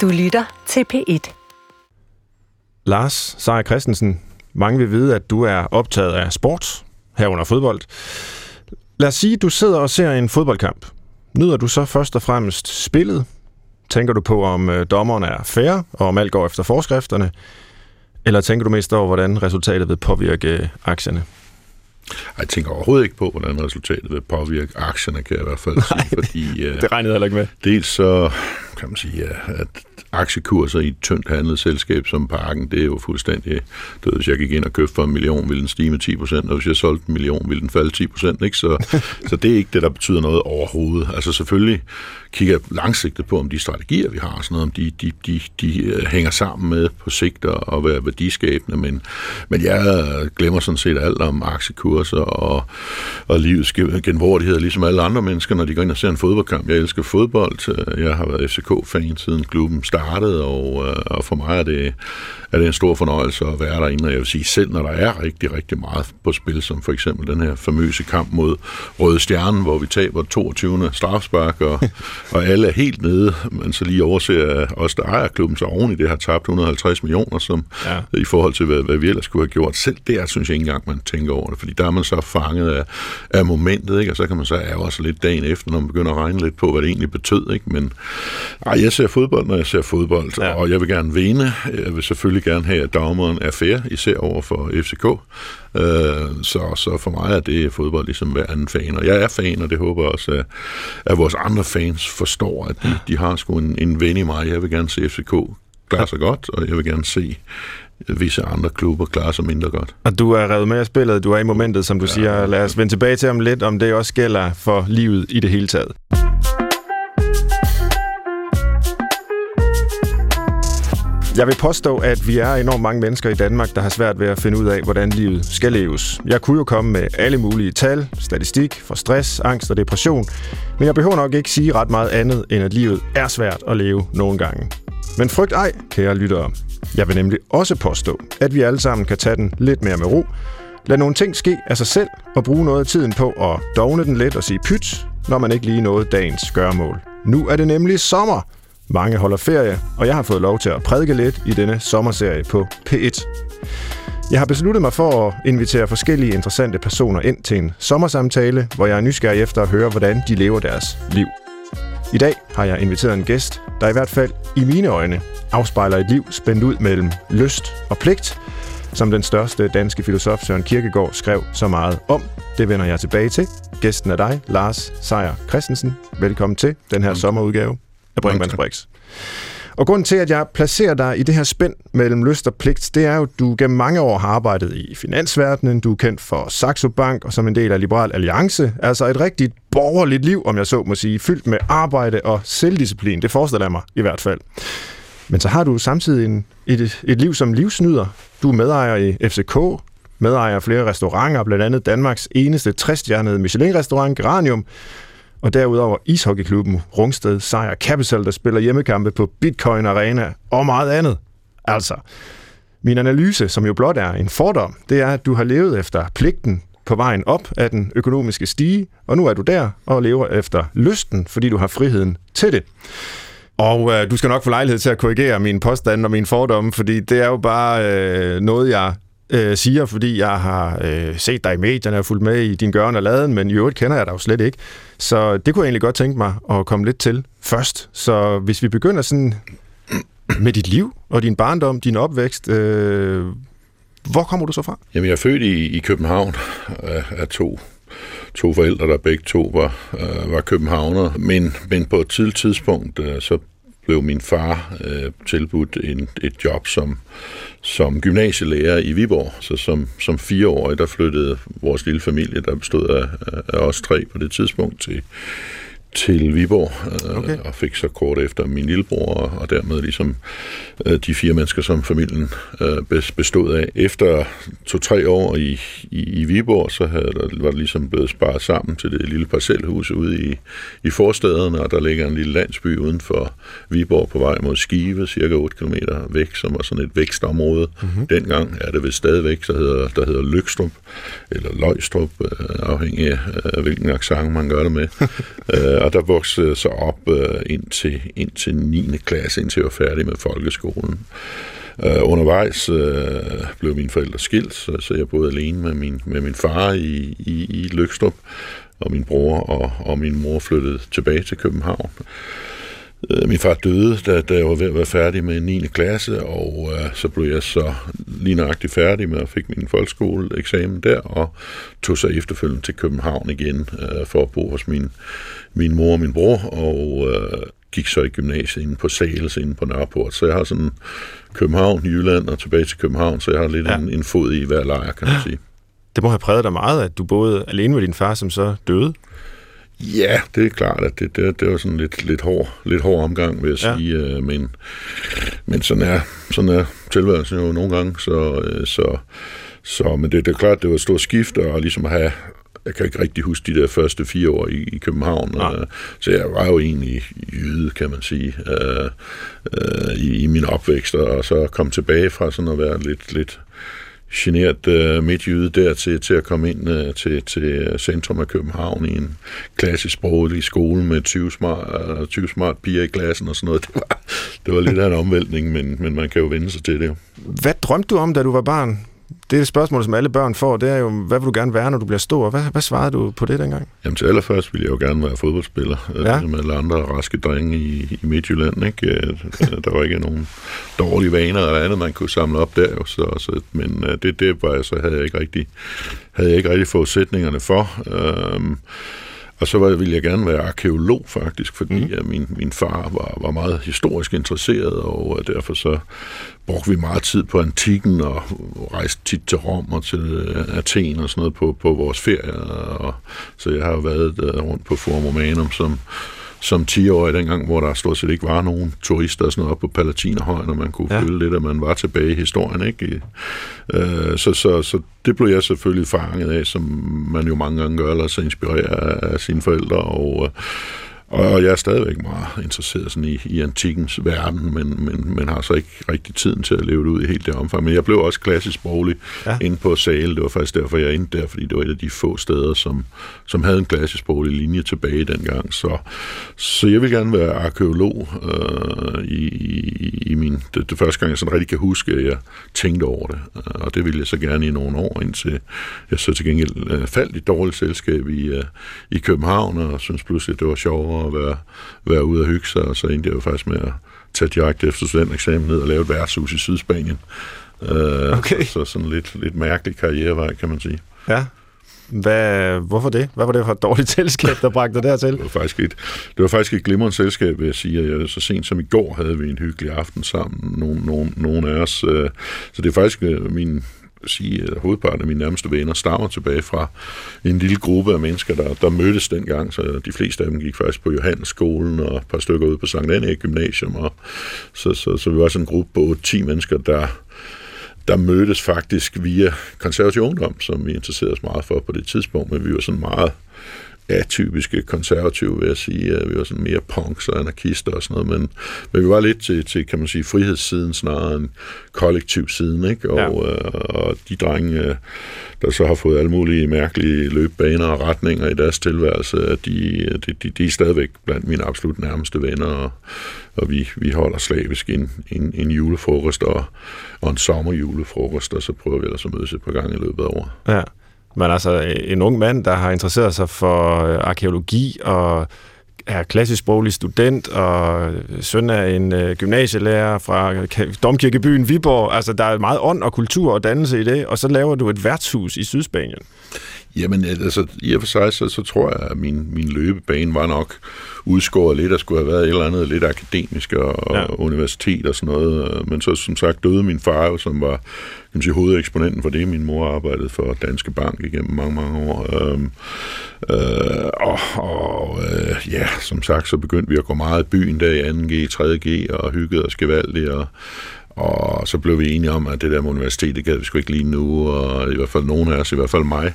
Du lytter til P1. Lars Seier Christensen, mange vil vide, at du er optaget af sport, herunder fodbold. Lad os sige, at du sidder og ser en fodboldkamp. Nyder du så først og fremmest spillet? Tænker du på, om øh, dommeren er fair, og om alt går efter forskrifterne? Eller tænker du mest over, hvordan resultatet vil påvirke øh, aktierne? Jeg tænker overhovedet ikke på, hvordan resultatet vil påvirke aktierne, kan jeg i hvert fald sige. Fordi, øh, det regnede heller ikke med. Dels så kan man sige, at aktiekurser i et tyndt handlet selskab som Parken, det er jo fuldstændig... Det hvis jeg gik ind og købte for en million, ville den stige med 10 procent, og hvis jeg solgte en million, ville den falde 10 procent, ikke? Så, så det er ikke det, der betyder noget overhovedet. Altså selvfølgelig kigger jeg langsigtet på, om de strategier, vi har, sådan noget, om de, de, de, de øh, hænger sammen med på sigt og være værdiskabende, men, men jeg glemmer sådan set alt om aktiekurser og, og livets genvordighed, ligesom alle andre mennesker, når de går ind og ser en fodboldkamp. Jeg elsker fodbold. Jeg har været FCK-fan siden klubben startede, og, øh, og for mig er det, er det en stor fornøjelse at være derinde, og jeg vil sige, selv når der er rigtig, rigtig meget på spil, som for eksempel den her famøse kamp mod Røde Stjerne, hvor vi taber 22. strafspark, og, og alle er helt nede, men så lige overser os, der ejer klubben, så oven i det har tabt 150 millioner, som ja. i forhold til, hvad, hvad vi ellers skulle have gjort. Selv der synes jeg ikke engang, man tænker over det, fordi der er man så fanget af, af momentet, ikke? og så kan man så ærge sig lidt dagen efter, når man begynder at regne lidt på, hvad det egentlig betød. Ikke? Men ej, jeg ser fodbold, når jeg ser fodbold, ja. og jeg vil gerne vinde. Jeg vil selvfølgelig gerne have, at dommeren er fair, især over for FCK. Øh, så, så for mig er det fodbold ligesom hver anden fan, og jeg er fan, og det håber jeg også, at, at vores andre fans forstår, at de, de har sgu en, en ven i mig. Jeg vil gerne se FCK klare sig godt, og jeg vil gerne se visse andre klubber klare sig mindre godt. Og du er revet med af spillet, du er i momentet, som du ja. siger. Lad os vende tilbage til om lidt, om det også gælder for livet i det hele taget. Jeg vil påstå, at vi er enormt mange mennesker i Danmark, der har svært ved at finde ud af, hvordan livet skal leves. Jeg kunne jo komme med alle mulige tal, statistik for stress, angst og depression, men jeg behøver nok ikke sige ret meget andet, end at livet er svært at leve nogle gange. Men frygt ej, kære lyttere. Jeg vil nemlig også påstå, at vi alle sammen kan tage den lidt mere med ro, lad nogle ting ske af sig selv og bruge noget af tiden på at dogne den lidt og sige pyt, når man ikke lige nåede dagens gørmål. Nu er det nemlig sommer, mange holder ferie, og jeg har fået lov til at prædike lidt i denne sommerserie på P1. Jeg har besluttet mig for at invitere forskellige interessante personer ind til en sommersamtale, hvor jeg er nysgerrig efter at høre, hvordan de lever deres liv. I dag har jeg inviteret en gæst, der i hvert fald i mine øjne afspejler et liv spændt ud mellem lyst og pligt, som den største danske filosof Søren Kierkegaard skrev så meget om. Det vender jeg tilbage til. Gæsten er dig, Lars Seier Christensen. Velkommen til den her sommerudgave af Brinkmanns. Og grunden til, at jeg placerer dig i det her spænd mellem lyst og pligt, det er jo, at du gennem mange år har arbejdet i finansverdenen, du er kendt for Saxo Bank og som en del af Liberal Alliance, altså et rigtigt borgerligt liv, om jeg så må sige, fyldt med arbejde og selvdisciplin, det forestiller jeg mig i hvert fald. Men så har du samtidig en, et, et liv som livsnyder. Du er medejer i FCK, medejer af flere restauranter, blandt andet Danmarks eneste 60-stjernede Michelin-restaurant, Geranium, og derudover ishockeyklubben Rungsted Sejr Capital, der spiller hjemmekampe på Bitcoin Arena og meget andet. Altså, min analyse, som jo blot er en fordom, det er, at du har levet efter pligten på vejen op af den økonomiske stige, og nu er du der og lever efter lysten, fordi du har friheden til det. Og øh, du skal nok få lejlighed til at korrigere min påstand og min fordomme, fordi det er jo bare øh, noget, jeg øh, siger, fordi jeg har øh, set dig i medierne og fulgt med i din gørne og laden, men i øvrigt kender jeg dig jo slet ikke. Så det kunne jeg egentlig godt tænke mig at komme lidt til først. Så hvis vi begynder sådan med dit liv og din barndom, din opvækst, øh, hvor kommer du så fra? Jamen, jeg er født i, i København af, af to to forældre, der begge to var, øh, var københavner. Men, men på et tidligt tidspunkt, øh, så blev min far øh, tilbudt en, et job som, som gymnasielærer i Viborg. Så som, som fireårig, der flyttede vores lille familie, der bestod af, af os tre på det tidspunkt, til, til Viborg, øh, okay. og fik så kort efter min lillebror, og dermed ligesom øh, de fire mennesker, som familien øh, bestod af. Efter to-tre år i, i, i Viborg, så havde der, var det ligesom blevet sparet sammen til det lille parcelhus ude i, i forstederne, og der ligger en lille landsby uden for Viborg på vej mod Skive, cirka 8 km væk, som var sådan et vækstområde. Mm-hmm. Dengang er det vist stadigvæk, så hedder, der hedder Lykstrup, eller Løgstrup, afhængig af hvilken accent man gør det med. og der voksede jeg så op øh, indtil, indtil 9. klasse, indtil jeg var færdig med folkeskolen. Øh, undervejs øh, blev mine forældre skilt, så, så jeg boede alene med min, med min far i, i, i Lykstrup, og min bror og, og min mor flyttede tilbage til København. Øh, min far døde, da, da jeg var ved at være færdig med 9. klasse, og øh, så blev jeg så lige nøjagtigt færdig med at fik min folkeskoleeksamen der, og tog så efterfølgende til København igen øh, for at bo hos min, min mor og min bror, og øh, gik så i gymnasiet inde på Sales, inde på Nørreport. Så jeg har sådan København, Jylland og tilbage til København, så jeg har lidt ja. en, en fod i hver lejr, kan man sige. Det må have præget dig meget, at du boede alene med din far, som så døde. Ja, det er klart, at det, det, det var sådan lidt, lidt, hård, lidt hård omgang, vil jeg ja. sige. Øh, men, men sådan er, sådan er tilværelsen jo nogle gange. Så, øh, så, så, men det, det er klart, det var et stort skift, og ligesom at have jeg kan ikke rigtig huske de der første fire år i, i København, ja. uh, så jeg var jo egentlig jyde, kan man sige, uh, uh, i, i min opvækst, og så kom tilbage fra sådan at være lidt, lidt generet øh, midtjyde der til, til at komme ind øh, til, til øh, centrum af København i en klassisk sproglig skole med 20 smart, øh, 20 smart piger i klassen og sådan noget. Det var, det var lidt af en omvæltning, men, men man kan jo vende sig til det. Hvad drømte du om, da du var barn? Det er spørgsmål, som alle børn får, det er jo, hvad vil du gerne være, når du bliver stor? Hvad, hvad svarede du på det dengang? Jamen til allerførst ville jeg jo gerne være fodboldspiller, øh, ja. med alle andre raske drenge i, i Midtjylland. Ikke? Øh, der var ikke nogen dårlige vaner eller andet, man kunne samle op der. Jo, så, så, men øh, det, det var, så havde jeg ikke rigtig, havde jeg ikke rigtig forudsætningerne for. Øhm, og så ville jeg gerne være arkeolog faktisk, fordi mm. min, min far var, var meget historisk interesseret, og derfor så brugte vi meget tid på antikken og rejste tit til Rom og til øh, Athen og sådan noget på, på vores ferie. Og, så jeg har været rundt på Forum Romanum som, som 10-årig dengang, hvor der stort set ikke var nogen turister og sådan noget op på Palatinerhøjen, og man kunne ja. føle lidt, at man var tilbage i historien. Ikke? Øh, så, så, så det blev jeg selvfølgelig fanget af, som man jo mange gange gør, eller så inspireret af sine forældre, og og jeg er stadigvæk meget interesseret sådan i, i antikkens verden, men, men, men har så ikke rigtig tiden til at leve det ud i helt det omfang. Men jeg blev også klassisk sproglig ja. inde på Sale. Det var faktisk derfor, jeg endte der, fordi det var et af de få steder, som, som havde en klassisk sproglig linje tilbage dengang. Så, så jeg vil gerne være arkeolog øh, i, i, i min... Det, det første gang, jeg sådan rigtig kan huske, at jeg tænkte over det. Og det ville jeg så gerne i nogle år, indtil jeg så til gengæld øh, faldt i dårligt selskab i, øh, i København, og synes pludselig, at det var sjovere at være, være ude og hygge sig, og så endte jeg jo faktisk med at tage direkte efter studenteksamen ned og lave et værtshus i Sydspanien. Øh, okay. Så, så sådan lidt, lidt mærkelig karrierevej, kan man sige. Ja. Hvad, hvorfor det? Hvad var det for et dårligt selskab, der bragte dig dertil? det, var faktisk et, det var faktisk et glimrende selskab, vil jeg sige. Jeg, så sent som i går havde vi en hyggelig aften sammen, nogle, nogle, nogle af os. Øh, så det er faktisk øh, min sige, at hovedparten af mine nærmeste venner stammer tilbage fra en lille gruppe af mennesker, der, der mødtes dengang, så de fleste af dem gik faktisk på Johannesskolen og et par stykker ude på Sankt Anne Gymnasium. Og så, så, så vi var sådan en gruppe på 10 mennesker, der der mødtes faktisk via konservativ ungdom, som vi interesserede os meget for på det tidspunkt, men vi var sådan meget atypiske konservative, vil jeg sige. Vi var sådan mere punks og anarkister og sådan noget, men, men vi var lidt til, til, kan man sige, frihedssiden snarere end kollektiv siden, ikke? Og, ja. øh, og de drenge, der så har fået alle mulige mærkelige løbbaner og retninger i deres tilværelse, de, de, de, de er stadigvæk blandt mine absolut nærmeste venner, og, og vi, vi holder slavisk en, en, en julefrokost og, og en sommerjulefrokost, og så prøver vi ellers at mødes et par gange i løbet af året. Ja. Men altså øh, en ung mand, der har interesseret sig for øh, arkeologi og er klassisk sproglig student og søn af en øh, gymnasielærer fra Domkirkebyen Viborg. Altså, der er meget ånd og kultur og dannelse i det, og så laver du et værtshus i Sydspanien. Jamen, altså, i og for sig, så, så tror jeg, at min, min løbebane var nok udskåret lidt, der skulle have været et eller andet lidt akademisk og ja. universitet og sådan noget. Men så som sagt døde min far, som var kan man sige, hovedeksponenten for det. Min mor arbejdede for Danske Bank igennem mange, mange år. Øhm, øh, og og øh, ja, som sagt, så begyndte vi at gå meget i byen der i 2G, 3G og hyggede os gevaldigt og og så blev vi enige om, at det der med universitetet gad vi sgu ikke lige nu, og i hvert fald nogen af os, i hvert fald mig,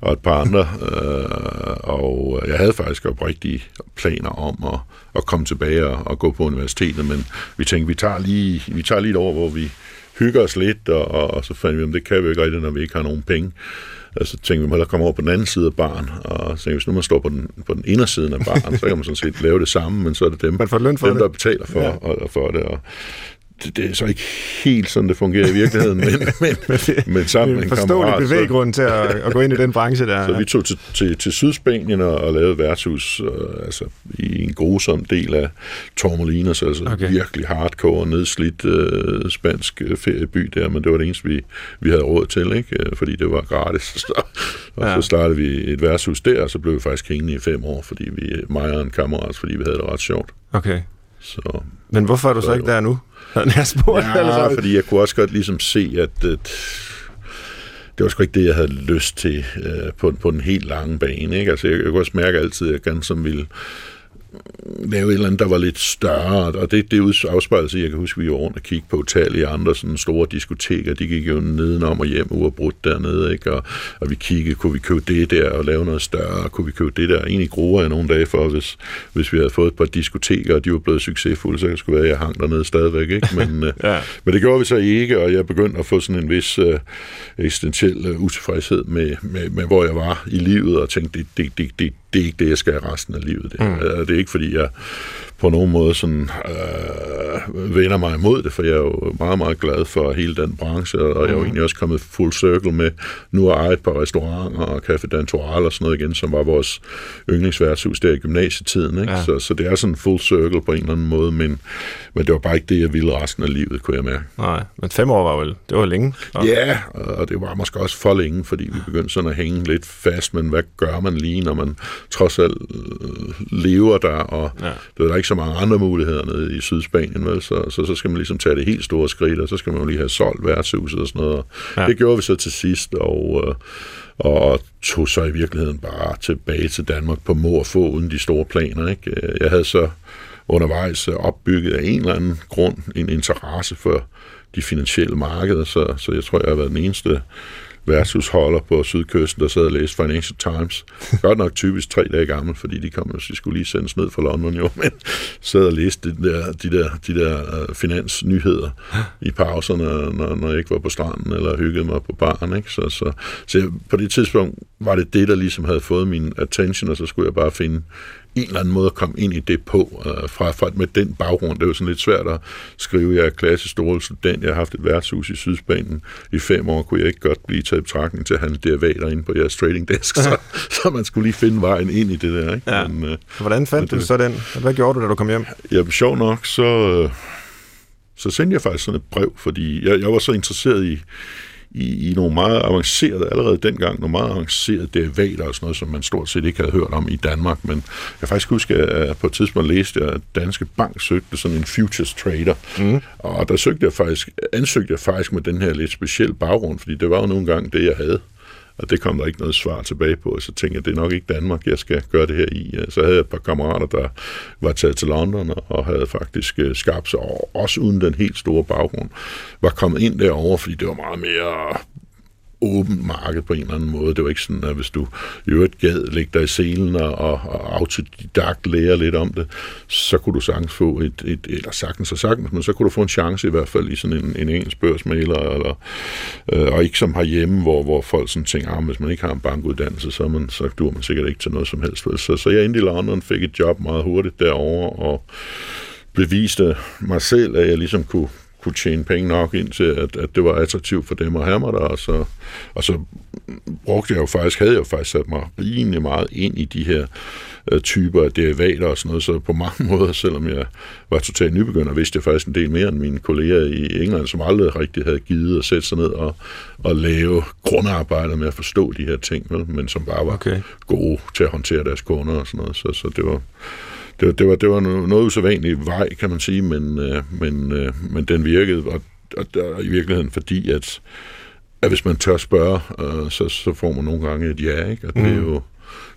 og et par andre. Øh, og jeg havde faktisk oprigtige planer om at, at komme tilbage og, og gå på universitetet, men vi tænkte, vi tager lige, vi tager lige et år, hvor vi hygge os lidt, og, og, og så fandt vi, at det kan vi ikke rigtigt, når vi ikke har nogen penge. Og så tænkte vi, at komme over på den anden side af baren, og så tænkte, hvis nu man står på den, på den indersiden af baren, så kan man sådan set lave det samme, men så er det dem, man får løn for dem det. der betaler for, ja. og, for det. Og, det, det er så ikke helt sådan, det fungerer i virkeligheden, men, men, men sammen med en kammerat... bevæggrund til at, at gå ind i den branche der. Så vi tog til, til, til Sydspanien og, og lavede værtshus øh, altså, i en grusom del af Tormolinos, altså okay. virkelig hardcore, nedslidt øh, spansk øh, ferieby der, men det var det eneste, vi, vi havde råd til, ikke? Øh, fordi det var gratis. Så, og ja. så startede vi et værtshus der, og så blev vi faktisk hængende i fem år, fordi vi, mig og en kammerat, fordi vi havde det ret sjovt. Okay. Så, men hvorfor er du så, så ikke der nu? Jeg spurgt, ja, eller fordi jeg kunne også godt ligesom se, at, at det var sgu ikke det, jeg havde lyst til øh, på, på den helt lange bane. Ikke? Altså, jeg, jeg kunne også mærke altid, at jeg gerne som ville lave et eller andet, der var lidt større, og det, det afspejler sig, jeg kan huske, vi var rundt og kigge på utallige andre sådan store diskoteker, de gik jo nedenom og hjem uafbrudt dernede, ikke? Og, og vi kiggede, kunne vi købe det der og lave noget større, kunne vi købe det der, egentlig gruer jeg nogle dage for, hvis, hvis vi havde fået et par diskoteker, og de var blevet succesfulde, så skulle være, at jeg hang dernede stadigvæk, ikke? Men, øh, ja. men det gjorde vi så ikke, og jeg begyndte at få sådan en vis uh, eksistentiel uh, utilfredshed med, med, med, hvor jeg var i livet, og tænkte, det, det, det, det, det er ikke det, jeg skal resten af livet. Det, mm. det er ikke, fordi jeg på nogen måde sådan, øh, vender mig imod det, for jeg er jo meget, meget glad for hele den branche, og jeg er jo mm. egentlig også kommet full circle med nu at eje et par restauranter og Café Dantoral og sådan noget igen, som var vores yndlingsværtshus der i gymnasietiden. Ikke? Ja. Så, så det er sådan full circle på en eller anden måde, men, men det var bare ikke det, jeg ville resten af livet, kunne jeg mærke. Nej, men fem år var vel, det var længe. Og... Ja, og det var måske også for længe, fordi vi begyndte sådan at hænge lidt fast, men hvad gør man lige, når man trods alt øh, lever der, og ja. det er der ikke så mange andre muligheder nede i Sydspanien, vel? Så, så, så skal man ligesom tage det helt store skridt, og så skal man jo lige have solgt værtshuset og sådan noget. Ja. Det gjorde vi så til sidst, og, øh, og tog så i virkeligheden bare tilbage til Danmark på må og få uden de store planer. Ikke? Jeg havde så undervejs opbygget af en eller anden grund en interesse for de finansielle markeder, så, så jeg tror, jeg har været den eneste versus holder på sydkysten, der sad og læste Financial Times. Godt nok typisk tre dage gammel, fordi de kom de skulle lige sendes ned fra London jo, men sad og læste de der, de der, de der øh, finansnyheder i pauserne, når, når jeg ikke var på stranden eller hyggede mig på baren. Ikke? Så, så, så på det tidspunkt var det det, der ligesom havde fået min attention, og så skulle jeg bare finde en eller anden måde at komme ind i det på, uh, fra, fra, med den baggrund. Det var sådan lidt svært at skrive, jeg er klassisk store student, jeg har haft et værtshus i Sydspanien i fem år, kunne jeg ikke godt blive taget i betragtning til at handle derivater inde på jeres trading desk, så, så man skulle lige finde vejen ind i det der. Ikke? Ja. Men, uh, Hvordan fandt du så den? Hvad gjorde du, da du kom hjem? Ja, sjov nok, så, uh, så sendte jeg faktisk sådan et brev, fordi jeg, jeg var så interesseret i, i, i nogle meget avancerede, allerede dengang, nogle meget avancerede derivater og sådan noget, som man stort set ikke havde hørt om i Danmark. Men jeg faktisk husker, at på et tidspunkt læste jeg, at Danske Bank søgte sådan en futures trader. Mm. Og der søgte jeg faktisk, ansøgte jeg faktisk med den her lidt speciel baggrund, fordi det var jo nogle gange det, jeg havde. Og det kom der ikke noget svar tilbage på, så tænkte jeg, det er nok ikke Danmark, jeg skal gøre det her i. Øh, så havde jeg et par kammerater, der var taget til London og havde faktisk øh, skabt sig, også uden den helt store baggrund, var kommet ind derover, fordi det var meget mere åbent marked på en eller anden måde. Det var ikke sådan, at hvis du i øvrigt gad lægge dig i selen og, og autodidakt lære lidt om det, så kunne du sagtens få et, et eller sagtens og sagtens, men så kunne du få en chance i hvert fald i sådan en, en engelsk børsmaler, eller, øh, og ikke som herhjemme, hvor, hvor folk sådan tænker, ah, hvis man ikke har en bankuddannelse, så, man, så dur man sikkert ikke til noget som helst. Så, så jeg endte i London, fik et job meget hurtigt derovre, og beviste mig selv, at jeg ligesom kunne, kunne tjene penge nok ind til, at, at det var attraktivt for dem at have mig der, og så, og så brugte jeg jo faktisk, havde jeg jo faktisk sat mig rimelig meget ind i de her uh, typer af derivater og sådan noget, så på mange måder, selvom jeg var totalt nybegynder, vidste jeg faktisk en del mere end mine kolleger i England, som aldrig rigtig havde givet at sætte sig ned og, og lave grundarbejder med at forstå de her ting, vel? men som bare var okay. gode til at håndtere deres kunder og sådan noget, så, så det var det, var, det, var, det var noget usædvanligt vej, kan man sige, men, øh, men, øh, men den virkede, og, og, og i virkeligheden fordi, at, at hvis man tør spørge, øh, så, så får man nogle gange et ja, ikke? og det er mm. jo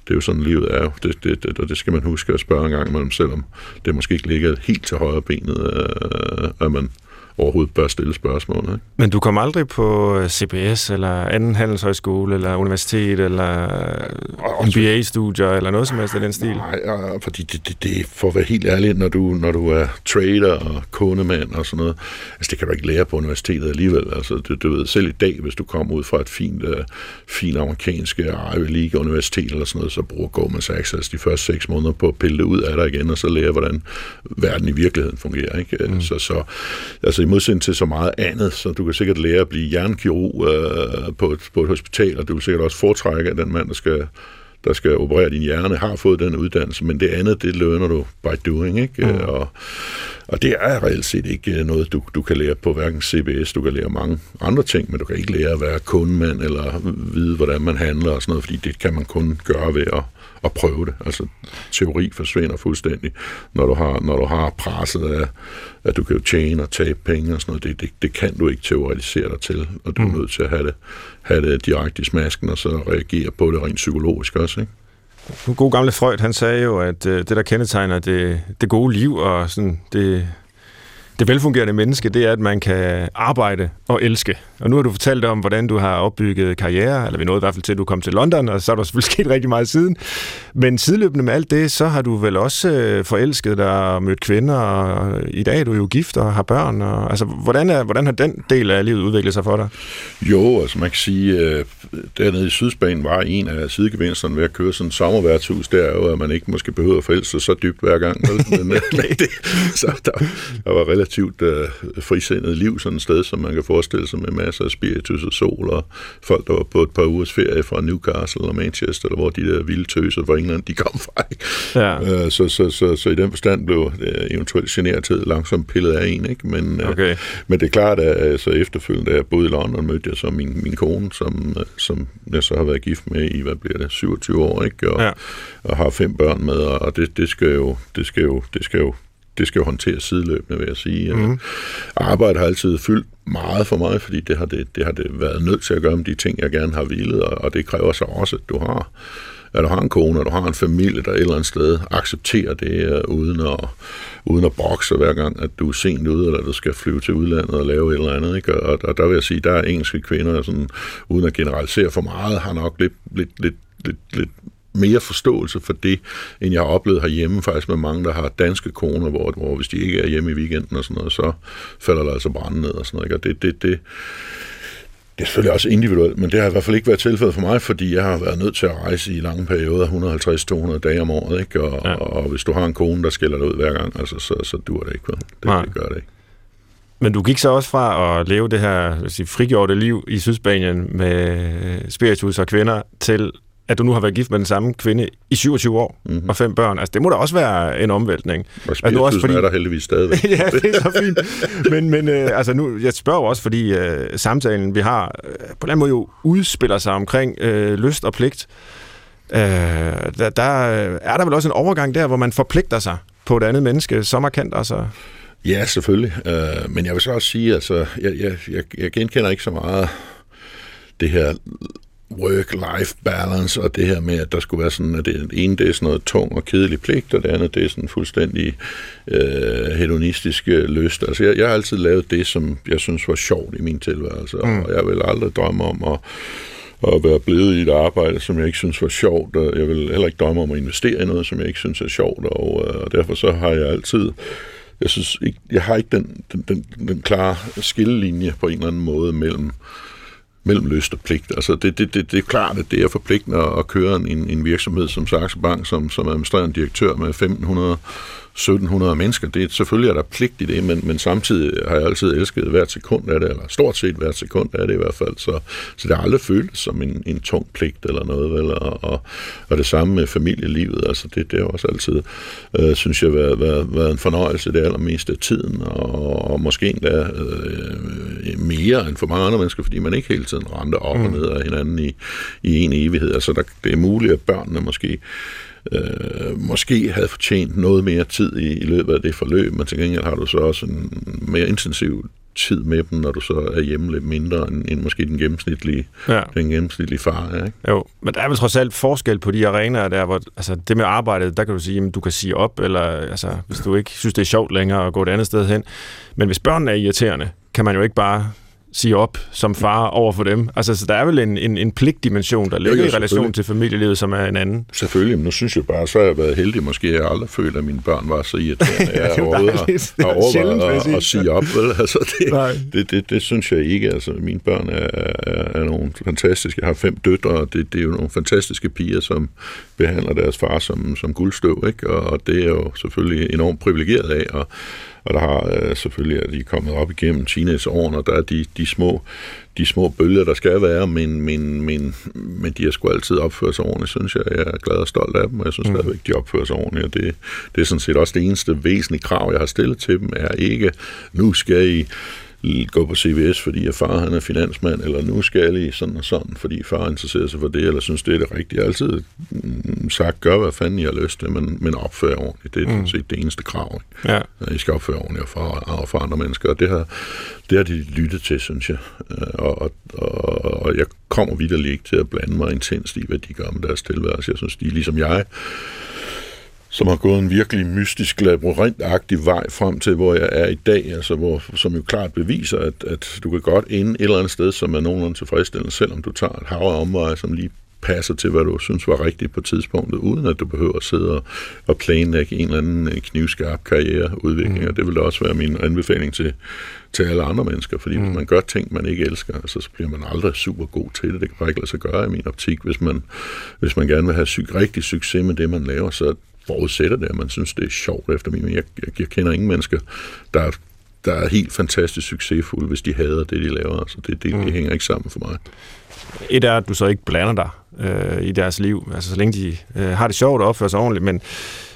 det er jo sådan, livet er. Det, det, det, og det skal man huske at spørge en gang imellem, selvom det måske ikke ligger helt til højre benet, øh, at man overhovedet bør stille spørgsmål. Ikke? Men du kom aldrig på øh, CBS, eller anden handelshøjskole, eller universitet, eller MBA-studier, eller noget som helst af den stil? Nej, fordi det, det, det, for at være helt ærlig, når du, når du er trader og kundemand og sådan noget, altså det kan du ikke lære på universitetet alligevel. Altså, du, du ved, selv i dag, hvis du kommer ud fra et fint, uh, fint amerikansk Ivy League universitet eller sådan noget, så bruger Goldman Sachs altså de første seks måneder på at pille det ud af dig igen, og så lære, hvordan verden i virkeligheden fungerer. Ikke? Mm. Så, så, altså i modsætning til så meget andet, så du kan sikkert lære at blive jernkirurg uh, på, et, på et hospital, og du kan sikkert også foretrække, at den mand, der skal der skal operere din hjerne, har fået den uddannelse, men det andet, det lønner du by doing, ikke? Mm. Og, og det er reelt set ikke noget, du, du kan lære på hverken CBS, du kan lære mange andre ting, men du kan ikke lære at være kundemand, eller vide, hvordan man handler og sådan noget, fordi det kan man kun gøre ved at at prøve det. Altså, teori forsvinder fuldstændig, når du har, når du har presset af, at du kan tjene og tabe penge og sådan noget. Det, det, det kan du ikke teoretisere dig til, og du er mm. nødt til at have det, have det direkte i smasken, og så reagere på det rent psykologisk også, ikke? Nu god gamle Freud, han sagde jo, at øh, det, der kendetegner det, det gode liv og sådan det, det velfungerende menneske, det er, at man kan arbejde og elske. Og nu har du fortalt om, hvordan du har opbygget karriere, eller vi nåede i hvert fald til, at du kom til London, og så er der selvfølgelig sket rigtig meget siden. Men sideløbende med alt det, så har du vel også øh, forelsket dig og mødt kvinder, og i dag er du jo gift og har børn. Og, altså, hvordan, er, hvordan har den del af livet udviklet sig for dig? Jo, altså man kan sige, øh, dernede i Sydspanien var en af sidegevinsterne ved at køre sådan et sommerværtshus, der er jo, at man ikke måske behøver at forelske sig så dybt hver gang. Men, men det, så der, der var relativt uh, frisindet liv sådan et sted, som man kan forestille sig med masser af spiritus og sol, og folk, der var på et par ugers ferie fra Newcastle og Manchester, eller hvor de der vilde tøser fra England, de kom fra. Ja. Uh, så, så, så, så, i den forstand blev uh, eventuelt genertid langsomt pillet af en, ikke? Men, uh, okay. men det er klart, at så efterfølgende, da jeg boede i London, mødte jeg så min, min kone, som, uh, som jeg så har været gift med i, hvad bliver det, 27 år, ikke? Og, ja. og har fem børn med, og det, det skal jo, det skal jo, det skal jo det skal jo håndteres sideløbende, vil jeg sige. Mm. Arbejde har altid fyldt meget for mig, fordi det har det, det har det været nødt til at gøre med de ting, jeg gerne har vilet, og, og det kræver så også, at du har at du har en kone, at du har en familie, der et eller andet sted accepterer det, uh, uden at, uden at bokse hver gang, at du er sent ude, eller du skal flyve til udlandet og lave et eller andet. Ikke? Og, og der vil jeg sige, der er engelske kvinder, sådan, uden at generalisere for meget, har nok lidt, lidt, lidt, lidt, lidt mere forståelse for det, end jeg har oplevet herhjemme, faktisk med mange, der har danske koner, hvor, hvor hvis de ikke er hjemme i weekenden og sådan noget, så falder der altså brænde ned og sådan noget. Ikke? Og det, det, det, det er selvfølgelig også individuelt, men det har i hvert fald ikke været tilfældet for mig, fordi jeg har været nødt til at rejse i lange perioder, 150-200 dage om året, ikke? Og, ja. og, hvis du har en kone, der skiller dig ud hver gang, altså, så, så dur det ikke. Det, det gør det ikke. Men du gik så også fra at leve det her sige, frigjorte liv i Sydspanien med spiritus og kvinder, til at du nu har været gift med den samme kvinde i 27 år mm-hmm. og fem børn. Altså, det må da også være en omvæltning. Og altså, også fordi... er der heldigvis stadigvæk. ja, det er så fint. Men, men øh, altså nu, jeg spørger også, fordi øh, samtalen, vi har, øh, på en eller anden måde jo udspiller sig omkring øh, lyst og pligt. Øh, der, der er der vel også en overgang der, hvor man forpligter sig på et andet menneske så markant, altså... Ja, selvfølgelig. Øh, men jeg vil så også sige, altså, jeg, jeg, jeg, jeg genkender ikke så meget det her work-life balance, og det her med, at der skulle være sådan, at det ene det er sådan noget tung og kedelig pligt, og det andet det er sådan fuldstændig øh, hedonistisk lyst. Altså jeg, jeg har altid lavet det, som jeg synes var sjovt i min tilværelse, mm. og jeg vil aldrig drømme om at at være blevet i et arbejde, som jeg ikke synes var sjovt, jeg vil heller ikke drømme om at investere i noget, som jeg ikke synes er sjovt, og, øh, og derfor så har jeg altid jeg synes ikke, jeg har ikke den, den, den, den klare skillelinje på en eller anden måde mellem mellem lyst og pligt. Altså det, det, det, det er klart, at det er forpligtende at køre en, en virksomhed som Saxe Bank, som, som administrerende direktør med 1500 1700 mennesker. Det er, selvfølgelig er der pligt i det, men, men samtidig har jeg altid elsket hvert sekund af det, eller stort set hvert sekund af det i hvert fald. Så, så det har aldrig føltes som en, en tung pligt eller noget. Vel? Og, og, og det samme med familielivet. Altså det, det har også altid, øh, synes jeg, været, været, været en fornøjelse det allermeste af tiden, og, og måske endda øh, mere end for mange andre mennesker, fordi man ikke hele tiden render op mm. og ned af hinanden i, i en evighed. Altså der, det er muligt, at børnene måske øh, måske havde fortjent noget mere tid i, i løbet af det forløb, men til gengæld har du så også en mere intensiv tid med dem, når du så er hjemme lidt mindre end, end måske den gennemsnitlige, ja. den gennemsnitlige far er. Ikke? Jo, men der er vel trods alt forskel på de arenaer der, hvor altså, det med arbejdet, der kan du sige, at du kan sige op, eller altså, hvis du ikke synes, det er sjovt længere at gå et andet sted hen. Men hvis børnene er irriterende, kan man jo ikke bare sige op som far over for dem. Altså, så der er vel en, en, en pligtdimension, der ligger jo, jo, i relation til familielivet, som er en anden. Selvfølgelig, men nu synes jeg bare, så har jeg været heldig. Måske jeg aldrig følt, at mine børn var så irriterende, at jeg overhovedet har, har overvejet at, at sige op. Vel? Altså, det, det, det, det, synes jeg ikke. Altså, mine børn er, er, er nogle fantastiske. Jeg har fem døtre, og det, det er jo nogle fantastiske piger, som behandler deres far som, som guldstøv. Ikke? Og det er jo selvfølgelig enormt privilegeret af, og og der har øh, selvfølgelig, at de er kommet op igennem teenageårene, og der er de, de små de små bølger, der skal være, men, men, men, men de har sgu altid opført sig ordentligt, synes jeg. Jeg er glad og stolt af dem, og jeg synes mm. stadigvæk, de opfører sig ordentligt. Og det, det er sådan set også det eneste væsentlige krav, jeg har stillet til dem, er ikke, nu skal I gå på CVS, fordi at far han er finansmand, eller nu skal I sådan og sådan, fordi far interesserer sig for det, eller synes, det er det rigtige. Jeg har altid mm, sagt, gør hvad fanden I har lyst til, men, men opfør ordentligt. Det er mm. set det eneste krav. Ikke? Ja. I skal opføre ordentligt for, og for andre mennesker, og det har, det har de lyttet til, synes jeg. Øh, og, og, og, og jeg kommer videre ikke til at blande mig intenst i, hvad de gør med deres tilværelse. Jeg synes, de ligesom jeg, som har gået en virkelig mystisk, labyrintagtig vej frem til, hvor jeg er i dag, altså hvor, som jo klart beviser, at, at du kan godt ende et eller andet sted, som er nogenlunde tilfredsstillende, selvom du tager et hav af omveje, som lige passer til, hvad du synes var rigtigt på tidspunktet, uden at du behøver at sidde og, og planlægge en eller anden øh, knivskarp karriereudvikling. Mm. Og det vil da også være min anbefaling til, til alle andre mennesker, fordi mm. hvis man gør ting, man ikke elsker, altså, så bliver man aldrig super god til det. Det kan bare ikke lade sig gøre i min optik. Hvis man, hvis man gerne vil have sy- rigtig succes med det, man laver, så forudsætter det, at man synes, det er sjovt efter min jeg, jeg, jeg kender ingen mennesker, der, der er helt fantastisk succesfulde, hvis de hader det, de laver. Altså, det, det, mm. det hænger ikke sammen for mig. Et er, at du så ikke blander dig øh, i deres liv, altså så længe de øh, har det sjovt og opfører sig ordentligt, men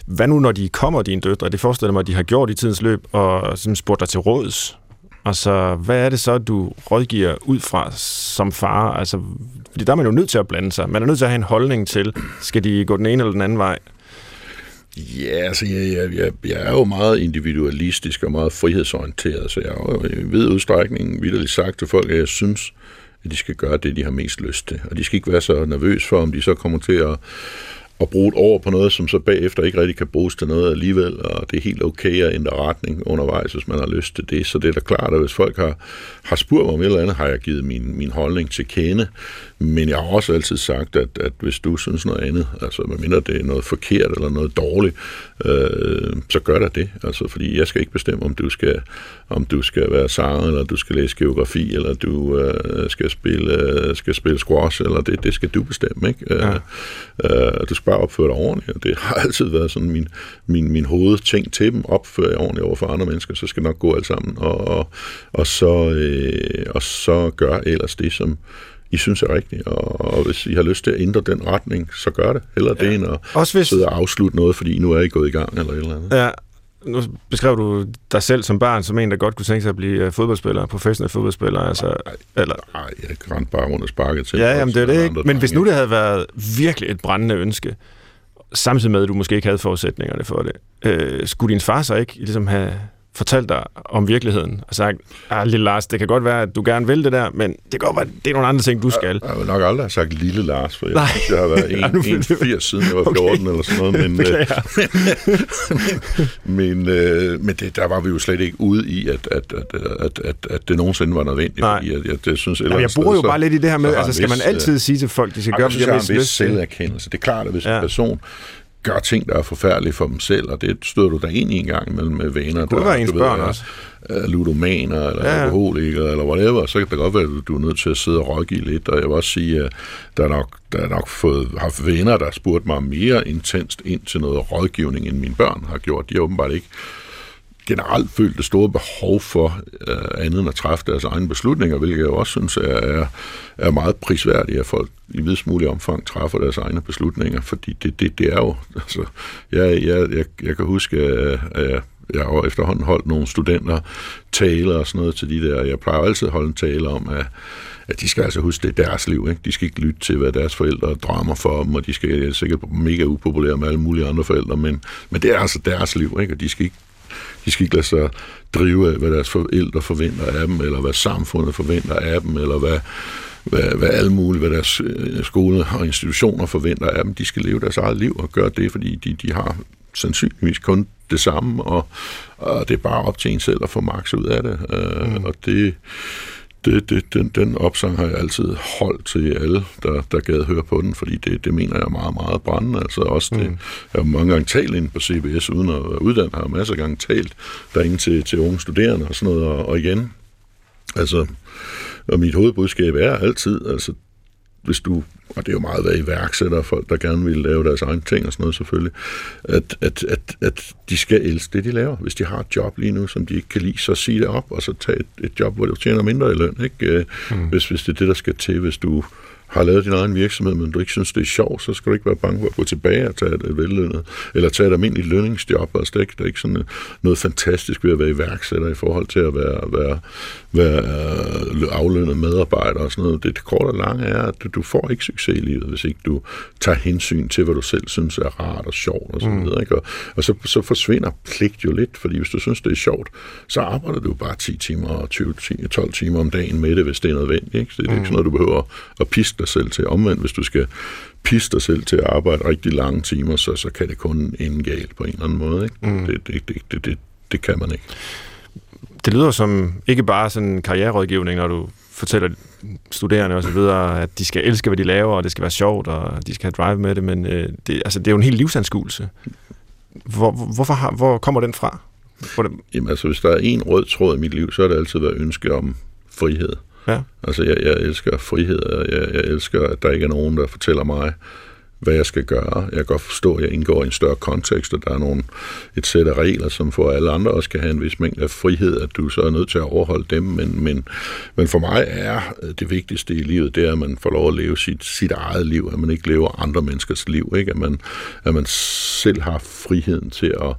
hvad nu, når de kommer, dine døtre? Det forestiller mig, at de har gjort i tidens løb, og sådan spurgt dig til råds. Altså, hvad er det så, du rådgiver ud fra som far? Altså, fordi der er man jo nødt til at blande sig. Man er nødt til at have en holdning til, skal de gå den ene eller den anden vej? Ja, altså jeg, jeg, jeg, jeg er jo meget individualistisk og meget frihedsorienteret, så jeg har jo i vid udstrækning vidderligt sagt til folk, at jeg synes, at de skal gøre det, de har mest lyst til. Og de skal ikke være så nervøs for, om de så kommer til at at bruge et år på noget, som så bagefter ikke rigtig kan bruges til noget alligevel, og det er helt okay at ændre retning undervejs, hvis man har lyst til det. Så det er da klart, at hvis folk har, har spurgt mig om et eller andet, har jeg givet min, min holdning til kende. Men jeg har også altid sagt, at, at hvis du synes noget andet, altså medmindre det er noget forkert eller noget dårligt, øh, så gør der det. Altså, fordi jeg skal ikke bestemme, om du skal, om du skal være sanger, eller du skal læse geografi, eller du øh, skal, spille, øh, skal spille squash, eller det, det skal du bestemme. Ikke? Ja. Øh, du skal bare opføre dig ordentligt, og det har altid været sådan min, min, min hovedting til dem, opføre jer ordentligt over for andre mennesker, så skal nok gå alt sammen, og, og, og, så, øh, og så gør ellers det, som, i synes er rigtigt, og, og hvis I har lyst til at ændre den retning, så gør det. Heller ja. det end at Også hvis... sidde og afslutte noget, fordi nu er I gået i gang, eller et eller andet. Ja, nu beskrev du dig selv som barn som en, der godt kunne tænke sig at blive øh, fodboldspiller, professionel fodboldspiller. Altså, nej, eller... nej, jeg rendte bare rundt og sparket til. Ja, jamen det er det ikke. Men hvis nu det havde været virkelig et brændende ønske, samtidig med, at du måske ikke havde forudsætningerne for det, øh, skulle din far så ikke ligesom have fortalt dig om virkeligheden og sagt, ah, lille Lars, det kan godt være, at du gerne vil det der, men det kan godt være, det er nogle andre ting, du skal. Jeg, jeg vil nok aldrig have sagt lille Lars, for jeg Nej. jeg har været 1,80 siden jeg var 14 okay. eller sådan noget, men, øh, men, øh, men det, der var vi jo slet ikke ude i, at, at, at, at, at, at det nogensinde var nødvendigt, Nej. fordi jeg, jeg, det synes Jamen, jeg bruger jo så, bare lidt i det her med, altså skal man altid øh, sige til folk, de skal gøre, hvad de har mest lyst til? selverkendelse. Det er klart, at hvis ja. en person gør ting, der er forfærdelige for dem selv, og det støder du der ind i en gang imellem med vaner. Det kunne være ens børn også. ludomaner, eller ja. alkoholikere, eller whatever, så kan det godt være, at du er nødt til at sidde og rådgive lidt, og jeg vil også sige, at der er nok, der er nok fået, haft venner, der har spurgt mig mere intenst ind til noget rådgivning, end mine børn har gjort. De har åbenbart ikke generelt følt det store behov for øh, andet end at træffe deres egne beslutninger, hvilket jeg også synes er, er, er meget prisværdigt, at folk i videst mulig omfang træffer deres egne beslutninger, fordi det, det, det er jo, altså, jeg, jeg, jeg, jeg kan huske, at, at jeg har efterhånden holdt nogle studenter taler og sådan noget til de der, jeg plejer altid at holde en tale om, at at de skal altså huske, det er deres liv. Ikke? De skal ikke lytte til, hvad deres forældre drømmer for dem, og de skal er sikkert mega upopulære med alle mulige andre forældre, men, men det er altså deres liv, ikke? og de skal ikke de skal ikke lade sig drive af, hvad deres forældre forventer af dem, eller hvad samfundet forventer af dem, eller hvad, hvad, hvad alle mulige, hvad deres øh, skole og institutioner forventer af dem. De skal leve deres eget liv og gøre det, fordi de, de har sandsynligvis kun det samme, og, og det er bare op til en selv at få maks ud af det. Øh, mm. Og det, det, det, den, den opsang har jeg altid holdt til alle, der, der gad høre på den, fordi det, det mener jeg meget, meget brændende. Altså også det, mm. jeg har mange gange talt ind på CBS, uden at være uddannet, har masser af gange talt derinde til, til unge studerende og sådan noget, og, og igen, altså, og mit hovedbudskab er altid, altså, hvis du, og det er jo meget hvad iværksætter, folk der gerne vil lave deres egne ting og sådan noget selvfølgelig, at, at, at, at de skal elske det, de laver. Hvis de har et job lige nu, som de ikke kan lide, så sig det op, og så tag et, et job, hvor du tjener mindre i løn. Ikke? Mm. Hvis, hvis det er det, der skal til, hvis du har lavet din egen virksomhed, men du ikke synes, det er sjovt, så skal du ikke være bange for at gå tilbage og tage et vellønnet, eller tage et almindeligt lønningsjob. Altså, det, er ikke, det er ikke sådan noget fantastisk ved at være iværksætter i forhold til at være, være, være øh, aflønnet medarbejder og sådan noget. Det, det korte og lange er, at du får ikke succes i livet, hvis ikke du tager hensyn til, hvad du selv synes er rart og sjovt og sådan mm. noget. Ikke? Og, og så, så forsvinder pligt jo lidt, fordi hvis du synes, det er sjovt, så arbejder du bare 10 timer og 20, 12 timer om dagen med det, hvis det er nødvendigt. Ikke? Så det er mm. ikke sådan noget, du behøver at piske dig selv til. Omvendt, hvis du skal pisse dig selv til at arbejde rigtig lange timer, så, så kan det kun ende galt på en eller anden måde. Ikke? Mm. Det, det, det, det, det, det kan man ikke. Det lyder som ikke bare sådan en karriererådgivning, når du fortæller studerende og så videre, at de skal elske, hvad de laver, og det skal være sjovt, og de skal have drive med det, men øh, det, altså, det er jo en helt livsanskuelse. Hvor, hvorfor har, hvor kommer den fra? Hvor det... Jamen altså, hvis der er en rød tråd i mit liv, så har det altid været ønske om frihed. Ja. Altså, jeg, jeg elsker frihed, og jeg, jeg elsker, at der ikke er nogen, der fortæller mig, hvad jeg skal gøre. Jeg kan godt forstå, at jeg indgår i en større kontekst, og der er nogle, et sæt af regler, som for alle andre også kan have en vis mængde af frihed, at du så er nødt til at overholde dem. Men, men, men for mig er øh, det vigtigste i livet, det er, at man får lov at leve sit, sit eget liv, at man ikke lever andre menneskers liv, ikke? At, man, at man selv har friheden til at,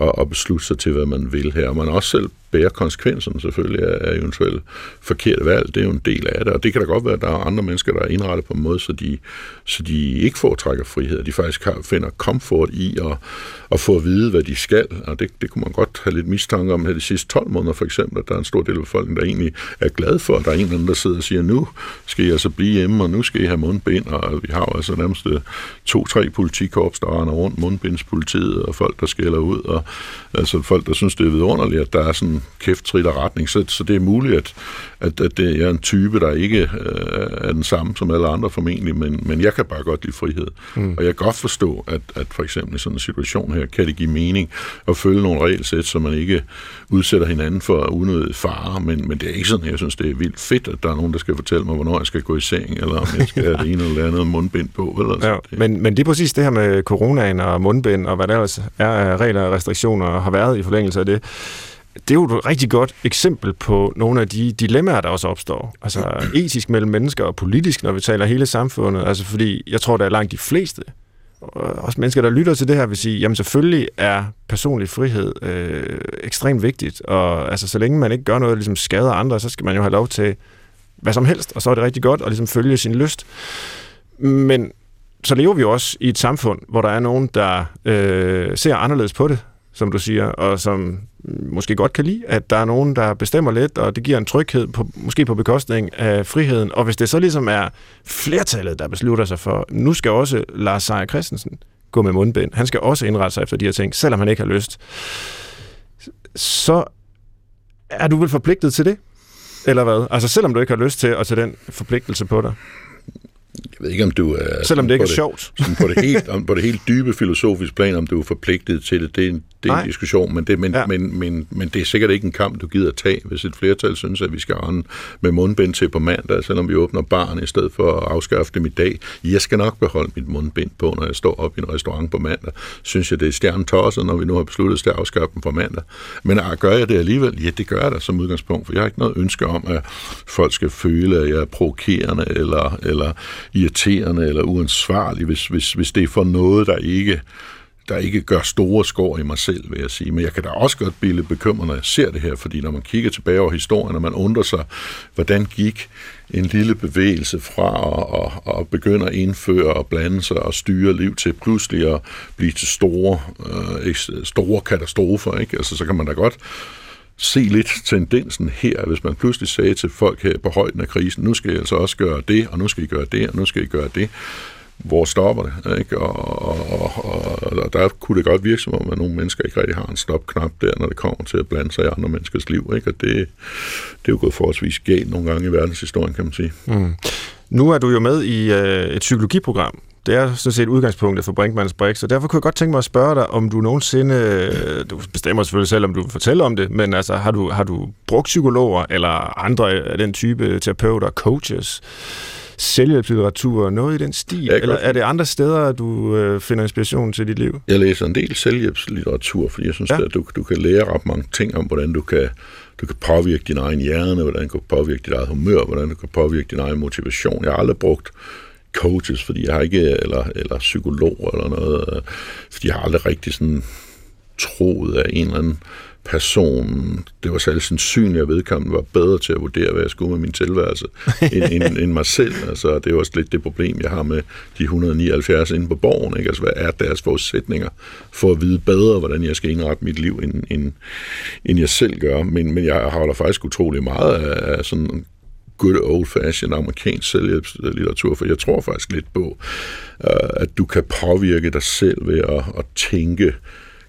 at, at beslutte sig til, hvad man vil her. Og man også selv bære konsekvenserne selvfølgelig af eventuelle forkerte valg. Det er jo en del af det, og det kan da godt være, at der er andre mennesker, der er indrettet på en måde, så de, så de ikke foretrækker frihed, de faktisk har, finder komfort i at, at få at vide, hvad de skal, og det, det kunne man godt have lidt mistanke om her de sidste 12 måneder for eksempel, at der er en stor del af befolkningen, der egentlig er glad for, at der er en eller anden, der sidder og siger, nu skal I altså blive hjemme, og nu skal I have mundbind, og vi har jo altså nærmest øh, to-tre politikorps, der render rundt, mundbindspolitiet, og folk, der skælder ud, og altså folk, der synes, det er vidunderligt, at der er sådan kæft og retning, så, så det er muligt, at, at, at det er en type, der ikke øh, er den samme som alle andre formentlig, men, men jeg kan bare godt lide frihed. Mm. Og jeg kan godt forstå, at, at for eksempel i sådan en situation her, kan det give mening at følge nogle regelsæt, så man ikke udsætter hinanden for unødig fare, men, men det er ikke sådan, jeg synes, det er vildt fedt, at der er nogen, der skal fortælle mig, hvornår jeg skal gå i seng, eller om jeg skal have det ene eller andet mundbind på. Eller ja, det. men, men det er præcis det her med coronaen og mundbind, og hvad der ellers er regler og restriktioner, har været i forlængelse af det det er jo et rigtig godt eksempel på nogle af de dilemmaer, der også opstår. Altså etisk mellem mennesker og politisk, når vi taler hele samfundet. Altså fordi jeg tror, der er langt de fleste, også mennesker, der lytter til det her, vil sige, jamen selvfølgelig er personlig frihed øh, ekstremt vigtigt. Og altså så længe man ikke gør noget, der ligesom skader andre, så skal man jo have lov til hvad som helst. Og så er det rigtig godt at ligesom følge sin lyst. Men så lever vi jo også i et samfund, hvor der er nogen, der øh, ser anderledes på det som du siger, og som måske godt kan lide, at der er nogen, der bestemmer lidt, og det giver en tryghed, på, måske på bekostning af friheden. Og hvis det så ligesom er flertallet, der beslutter sig for, nu skal også Lars Seier Christensen gå med mundbind, han skal også indrette sig efter de her ting, selvom han ikke har lyst, så er du vel forpligtet til det? Eller hvad? Altså selvom du ikke har lyst til at tage den forpligtelse på dig? Jeg ved ikke, om du er... Selvom det ikke er det, sjovt. på, det helt, om, på det helt dybe filosofiske plan, om du er forpligtet til det, det er en, det er en diskussion, men det, men, ja. men, men, men det er sikkert ikke en kamp, du gider tage, hvis et flertal synes, at vi skal rende med mundbind til på mandag, selvom vi åbner barn i stedet for at afskaffe dem i dag. Jeg skal nok beholde mit mundbind på, når jeg står op i en restaurant på mandag. Synes jeg, det er stjernetosset, når vi nu har besluttet os til at afskaffe dem på mandag. Men ah, gør jeg det alligevel? Ja, det gør jeg da som udgangspunkt, for jeg har ikke noget ønske om, at folk skal føle, at jeg er provokerende eller, eller irriterende eller uansvarlig, hvis, hvis, hvis det er for noget, der ikke der ikke gør store skår i mig selv, vil jeg sige. Men jeg kan da også godt blive bekymret, når jeg ser det her, fordi når man kigger tilbage over historien, og man undrer sig, hvordan gik en lille bevægelse fra at, at, at begynde at indføre og blande sig og styre liv til pludselig at blive til store, øh, store katastrofer. Ikke? Altså, så kan man da godt se lidt tendensen her, hvis man pludselig sagde til folk her på højden af krisen, nu skal I altså også gøre det, og nu skal I gøre det, og nu skal I gøre det hvor stopper det? Ikke? Og, og, og, og der kunne det godt virke som om, at nogle mennesker ikke rigtig har en stopknap der, når det kommer til at blande sig i andre menneskers liv. Ikke? Og det, det er jo gået forholdsvis galt nogle gange i verdenshistorien, kan man sige. Mm. Nu er du jo med i øh, et psykologiprogram, det er sådan set udgangspunktet for Brinkmanns Brix, og derfor kunne jeg godt tænke mig at spørge dig, om du nogensinde, øh, du bestemmer selvfølgelig selv, om du vil fortælle om det, men altså, har du, har du brugt psykologer eller andre af den type terapeuter, coaches, selvhjælpslitteratur, noget i den stil? Ja, Eller er det andre steder, du øh, finder inspiration til dit liv? Jeg læser en del selvhjælpslitteratur, fordi jeg synes, ja. at du, du kan lære ret mange ting om, hvordan du kan, du kan påvirke din egen hjerne, hvordan du kan påvirke dit eget humør, hvordan du kan påvirke din egen motivation. Jeg har aldrig brugt coaches, fordi jeg har ikke, eller, eller psykolog eller noget, øh, fordi jeg har aldrig rigtig sådan troet af en eller anden person, det var særligt sandsynligt, at vedkommende var bedre til at vurdere, hvad jeg skulle med min tilværelse, end, end, end mig selv. Altså, det er også lidt det problem, jeg har med de 179 inde på borgen. Ikke? Altså, hvad er deres forudsætninger for at vide bedre, hvordan jeg skal indrette mit liv, end, end, end jeg selv gør. Men, men jeg holder faktisk utrolig meget af, af sådan good old-fashioned amerikansk selvhjælpslitteratur, for jeg tror faktisk lidt på, uh, at du kan påvirke dig selv ved at, at tænke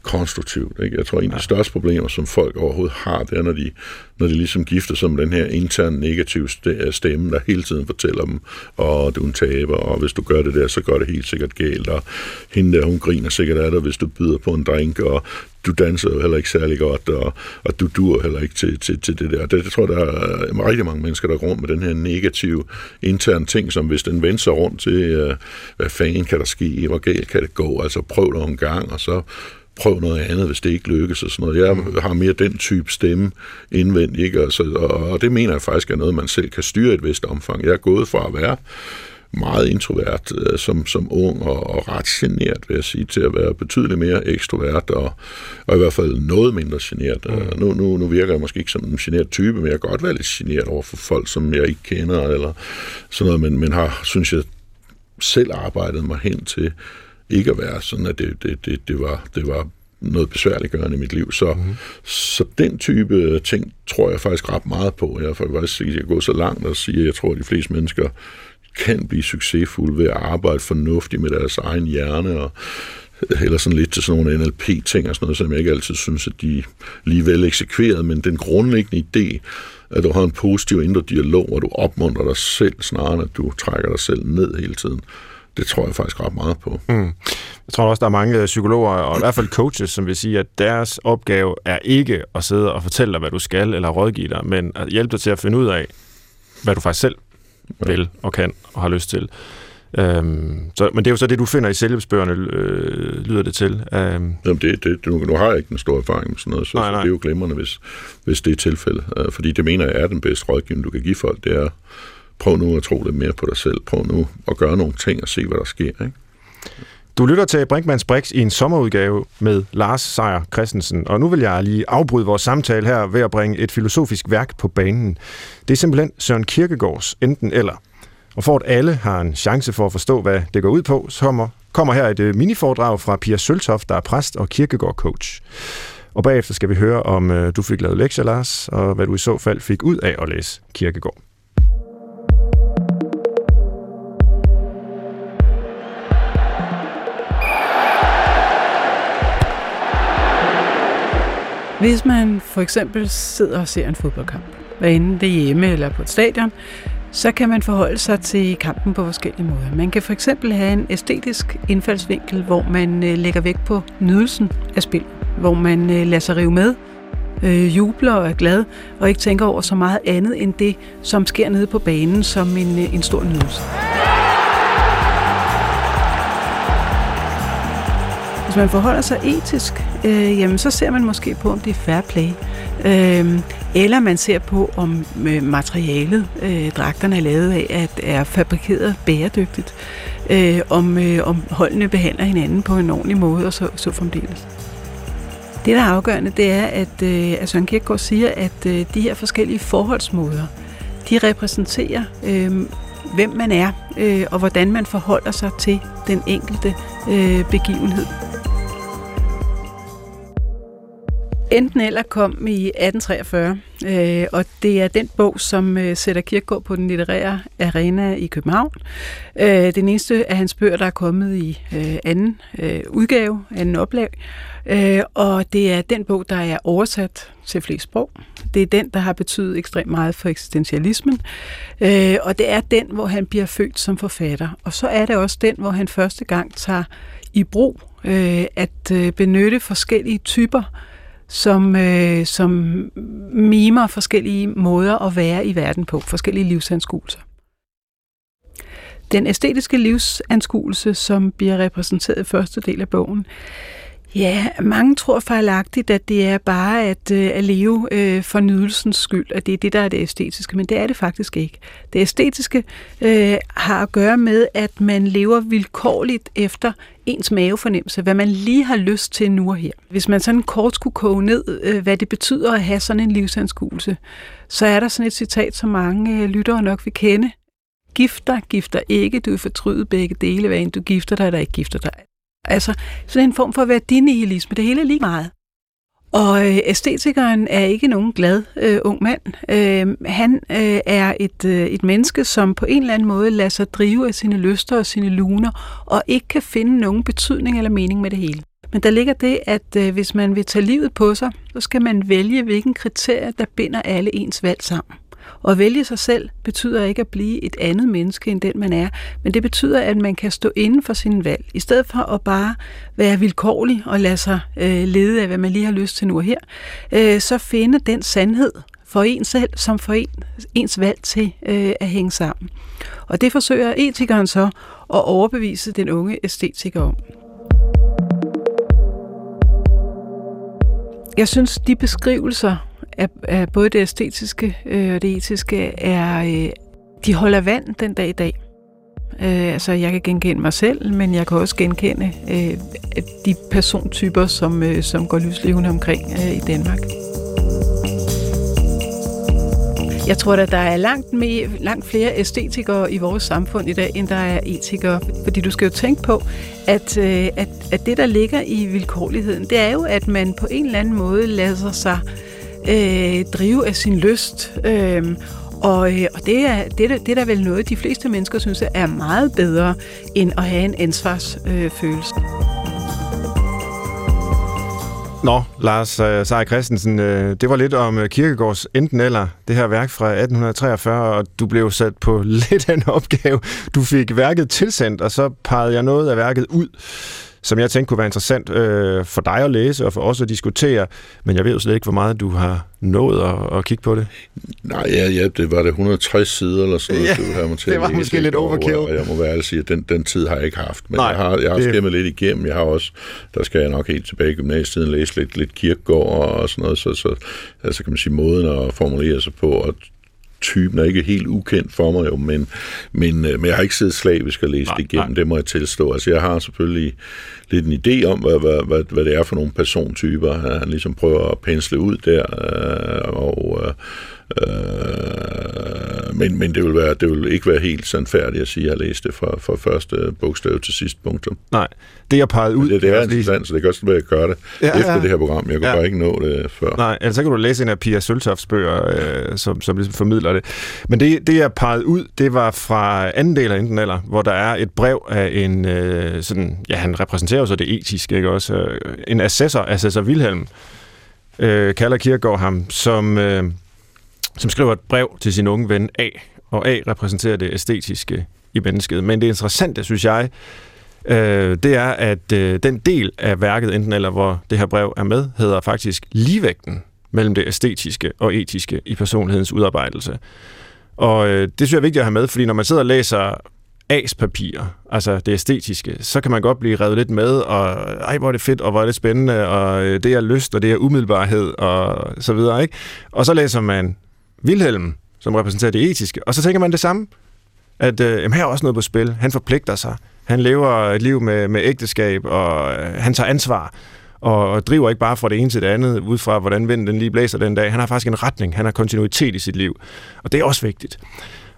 konstruktivt. Ikke? Jeg tror, en af de største problemer, som folk overhovedet har, det er, når de, når de ligesom gifter sig med den her interne negative stemme, der hele tiden fortæller dem, og du er en taber, og hvis du gør det der, så går det helt sikkert galt, og hende der, hun griner sikkert af dig, hvis du byder på en drink, og du danser jo heller ikke særlig godt, og, og du dur heller ikke til, til, til det der. Det, det tror jeg, der er rigtig mange mennesker, der går rundt med den her negative interne ting, som hvis den vender sig rundt til, uh, hvad fanden kan der ske, hvor galt kan det gå, altså prøv det en gang, og så prøv noget andet, hvis det ikke lykkes og sådan noget. Jeg mm. har mere den type stemme indvendt, ikke? Altså, og, og det mener jeg faktisk er noget, man selv kan styre i et vist omfang. Jeg er gået fra at være meget introvert øh, som, som ung og, og ret genert, vil jeg sige, til at være betydeligt mere ekstrovert og, og i hvert fald noget mindre genert. Mm. Uh, nu, nu, nu virker jeg måske ikke som en genert type, men jeg kan godt være lidt genert over for folk, som jeg ikke kender, eller sådan noget, men, men har, synes jeg, selv arbejdet mig hen til ikke at være sådan, at det, det, det, det, var, det var noget besværligt gørende i mit liv. Så, mm. så den type ting tror jeg faktisk ret meget på. Jeg får faktisk sige, at jeg går så langt og sige, at jeg tror, at de fleste mennesker kan blive succesfulde ved at arbejde fornuftigt med deres egen hjerne og eller sådan lidt til sådan nogle NLP-ting og sådan noget, som jeg ikke altid synes, at de lige vel eksekveret, men den grundlæggende idé, at du har en positiv indre dialog, og du opmuntrer dig selv, snarere end at du trækker dig selv ned hele tiden det tror jeg faktisk ret meget på. Mm. Jeg tror også, der er mange psykologer, og i hvert fald coaches, som vil sige, at deres opgave er ikke at sidde og fortælle dig, hvad du skal, eller rådgive dig, men at hjælpe dig til at finde ud af, hvad du faktisk selv vil og kan og har lyst til. Øhm, så, men det er jo så det, du finder i selvhjælpsbøgerne, øh, lyder det til. Øhm. Jamen det, det, nu, nu har jeg ikke en stor erfaring med sådan noget, så, nej, nej. så det er jo glimrende, hvis, hvis det er tilfældet. Øh, fordi det mener jeg er den bedste rådgivning, du kan give folk, det er prøv nu at tro lidt mere på dig selv. Prøv nu at gøre nogle ting og se, hvad der sker. Ikke? Du lytter til Brinkmanns Brix i en sommerudgave med Lars Seier Christensen, og nu vil jeg lige afbryde vores samtale her ved at bringe et filosofisk værk på banen. Det er simpelthen Søren Kierkegaards Enten Eller. Og for at alle har en chance for at forstå, hvad det går ud på, så kommer, kommer her et øh, miniforedrag fra Pia Søltoft, der er præst og Kierkegaard-coach. Og bagefter skal vi høre, om øh, du fik lavet lektier, Lars, og hvad du i så fald fik ud af at læse Kierkegaard. Hvis man for eksempel sidder og ser en fodboldkamp, hvad enten det er hjemme eller på et stadion, så kan man forholde sig til kampen på forskellige måder. Man kan for eksempel have en æstetisk indfaldsvinkel, hvor man øh, lægger vægt på nydelsen af spil, hvor man øh, lader sig rive med, øh, jubler og er glad, og ikke tænker over så meget andet end det, som sker nede på banen som en, øh, en stor nydelse. Hvis man forholder sig etisk, øh, jamen så ser man måske på, om det er fair play. Øh, eller man ser på, om øh, materialet, øh, dragterne er lavet af, at er fabrikeret bæredygtigt. øh, om, øh, om holdene behandler hinanden på en ordentlig måde, og så, så fremdeles. Det, der er afgørende, det er, at, øh, at Søren Kierkegaard siger, at øh, de her forskellige forholdsmåder, de repræsenterer, øh, hvem man er, øh, og hvordan man forholder sig til den enkelte øh, begivenhed. Enten eller kom i 1843, øh, og det er den bog, som øh, sætter Kierkegaard på den litterære arena i København. Øh, den eneste af hans bøger, der er kommet i øh, anden øh, udgave, anden oplag, øh, og det er den bog, der er oversat til flest sprog. Det er den, der har betydet ekstremt meget for eksistentialismen, øh, og det er den, hvor han bliver født som forfatter. Og så er det også den, hvor han første gang tager i brug øh, at øh, benytte forskellige typer som, øh, som mimer forskellige måder at være i verden på, forskellige livsanskuelser. Den æstetiske livsanskuelse, som bliver repræsenteret i første del af bogen, Ja, mange tror fejlagtigt, at det er bare at, øh, at leve øh, for nydelsens skyld, at det er det, der er det æstetiske, men det er det faktisk ikke. Det æstetiske øh, har at gøre med, at man lever vilkårligt efter ens mavefornemmelse, hvad man lige har lyst til nu og her. Hvis man sådan kort skulle koge ned, øh, hvad det betyder at have sådan en livsanskuelse, så er der sådan et citat, som mange øh, lyttere nok vil kende. Gifter, gifter ikke, du vil fortryde begge dele, hvad end du gifter dig eller ikke gifter dig. Altså sådan en form for værdinihilisme. Det hele er lige meget. Og øh, æstetikeren er ikke nogen glad øh, ung mand. Øh, han øh, er et, øh, et menneske, som på en eller anden måde lader sig drive af sine lyster og sine luner, og ikke kan finde nogen betydning eller mening med det hele. Men der ligger det, at øh, hvis man vil tage livet på sig, så skal man vælge, hvilken kriterier, der binder alle ens valg sammen. Og at vælge sig selv betyder ikke at blive et andet menneske end den, man er, men det betyder, at man kan stå inden for sin valg. I stedet for at bare være vilkårlig og lade sig øh, lede af, hvad man lige har lyst til nu og her, øh, så finde den sandhed for en selv, som for en, ens valg til øh, at hænge sammen. Og det forsøger etikeren så at overbevise den unge æstetiker om. Jeg synes, de beskrivelser, at, at både det æstetiske øh, og det etiske, er, øh, de holder vand den dag i dag. Øh, altså, jeg kan genkende mig selv, men jeg kan også genkende øh, de persontyper, som, øh, som går lyslevende omkring øh, i Danmark. Jeg tror at der er langt, mere, langt flere æstetikere i vores samfund i dag, end der er etikere. Fordi du skal jo tænke på, at, øh, at, at det, der ligger i vilkårligheden, det er jo, at man på en eller anden måde lader sig øh, drive af sin lyst. Øh, og, øh, og det, er, det, er, det er da vel noget, de fleste mennesker synes er meget bedre, end at have en ansvarsfølelse. Øh, Nå, Lars øh, Seier Christensen, øh, det var lidt om øh, Kirkegårds enten eller, det her værk fra 1843, og du blev sat på lidt af en opgave. Du fik værket tilsendt, og så pegede jeg noget af værket ud som jeg tænkte kunne være interessant øh, for dig at læse og for os at diskutere, men jeg ved jo slet ikke, hvor meget du har nået at, at kigge på det. Nej, ja, ja, det var det 160 sider eller sådan noget, ja, du har til det var læse, måske lidt overkill. Og, og jeg må være ærlig sige, at den, den tid har jeg ikke haft, men Nej, jeg har, jeg har det... skimmet lidt igennem. Jeg har også, der skal jeg nok helt tilbage i gymnasiet læse lidt, lidt kirkegård og sådan noget, så, så altså kan man sige, måden at formulere sig på, og typen er ikke helt ukendt for mig jo, men, men, øh, men jeg har ikke siddet slavisk og læst nej, det igennem, nej. det må jeg tilstå. Altså jeg har selvfølgelig lidt en idé om, hvad, hvad, hvad, hvad det er for nogle persontyper, han ligesom prøver at pensle ud der, øh, og øh, Øh, men, men det vil, være, det vil ikke være helt sandfærdigt at sige, at jeg læste det fra, fra første bogstav til sidste punktum. Nej, det jeg pegede ud... det, det er interessant, så det kan også være, at jeg gør det ja, efter ja. det her program. Jeg kunne ja. bare ikke nå det før. Nej, altså så kan du læse en af Pia Søltofts bøger, øh, som, som ligesom formidler det. Men det, det jeg pegede ud, det var fra anden del af Enten Eller, hvor der er et brev af en, øh, sådan, ja, han repræsenterer så det etiske, ikke også? Øh, en assessor, assessor Wilhelm, øh, kalder Kierkegaard ham, som... Øh, som skriver et brev til sin unge ven A, og A repræsenterer det æstetiske i mennesket. Men det interessante, synes jeg, øh, det er, at øh, den del af værket, enten eller hvor det her brev er med, hedder faktisk ligevægten mellem det æstetiske og etiske i personlighedens udarbejdelse. Og øh, det synes jeg er vigtigt at have med, fordi når man sidder og læser A's papirer, altså det æstetiske, så kan man godt blive revet lidt med, og ej, hvor er det fedt, og hvor er det spændende, og øh, det er lyst, og det er umiddelbarhed, og så videre, ikke? Og så læser man Wilhelm, som repræsenterer det etiske. Og så tænker man det samme, at øh, jamen, her er også noget på spil. Han forpligter sig. Han lever et liv med, med ægteskab, og øh, han tager ansvar og, og driver ikke bare fra det ene til det andet, ud fra hvordan vinden den lige blæser den dag. Han har faktisk en retning, han har kontinuitet i sit liv, og det er også vigtigt.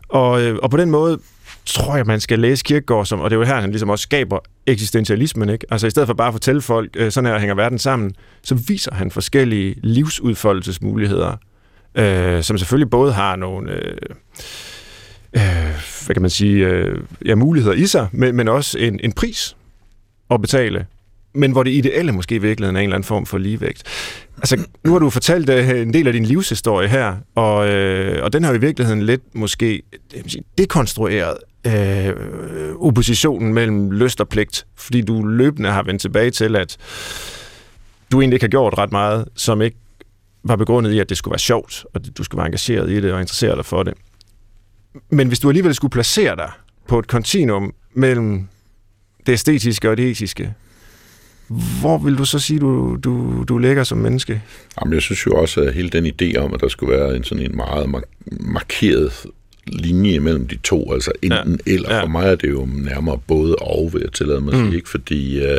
Og, øh, og på den måde tror jeg, man skal læse Kierkegaard, som, og det er jo her, han ligesom også skaber eksistentialismen. Ikke? Altså i stedet for bare at fortælle folk, øh, sådan her hænger verden sammen, så viser han forskellige livsudfoldelsesmuligheder, øh, som selvfølgelig både har nogle... Øh, øh, hvad kan man sige, øh, ja, muligheder i sig, men, men også en, en pris at betale men hvor det ideelle måske i virkeligheden er en eller anden form for ligevægt. Altså, nu har du fortalt øh, en del af din livshistorie her, og, øh, og den har i virkeligheden lidt måske dekonstrueret øh, oppositionen mellem lyst og pligt, fordi du løbende har vendt tilbage til, at du egentlig ikke har gjort ret meget, som ikke var begrundet i, at det skulle være sjovt, og du skulle være engageret i det og interessere dig for det. Men hvis du alligevel skulle placere dig på et kontinuum mellem det æstetiske og det etiske, hvor vil du så sige, du, du, du ligger som menneske? Jamen, jeg synes jo også, at hele den idé om, at der skulle være en sådan en meget markeret linje mellem de to, altså enten ja. eller. Ja. For mig er det jo nærmere både og, vil jeg tillade mig at sige, mm. ikke? fordi uh,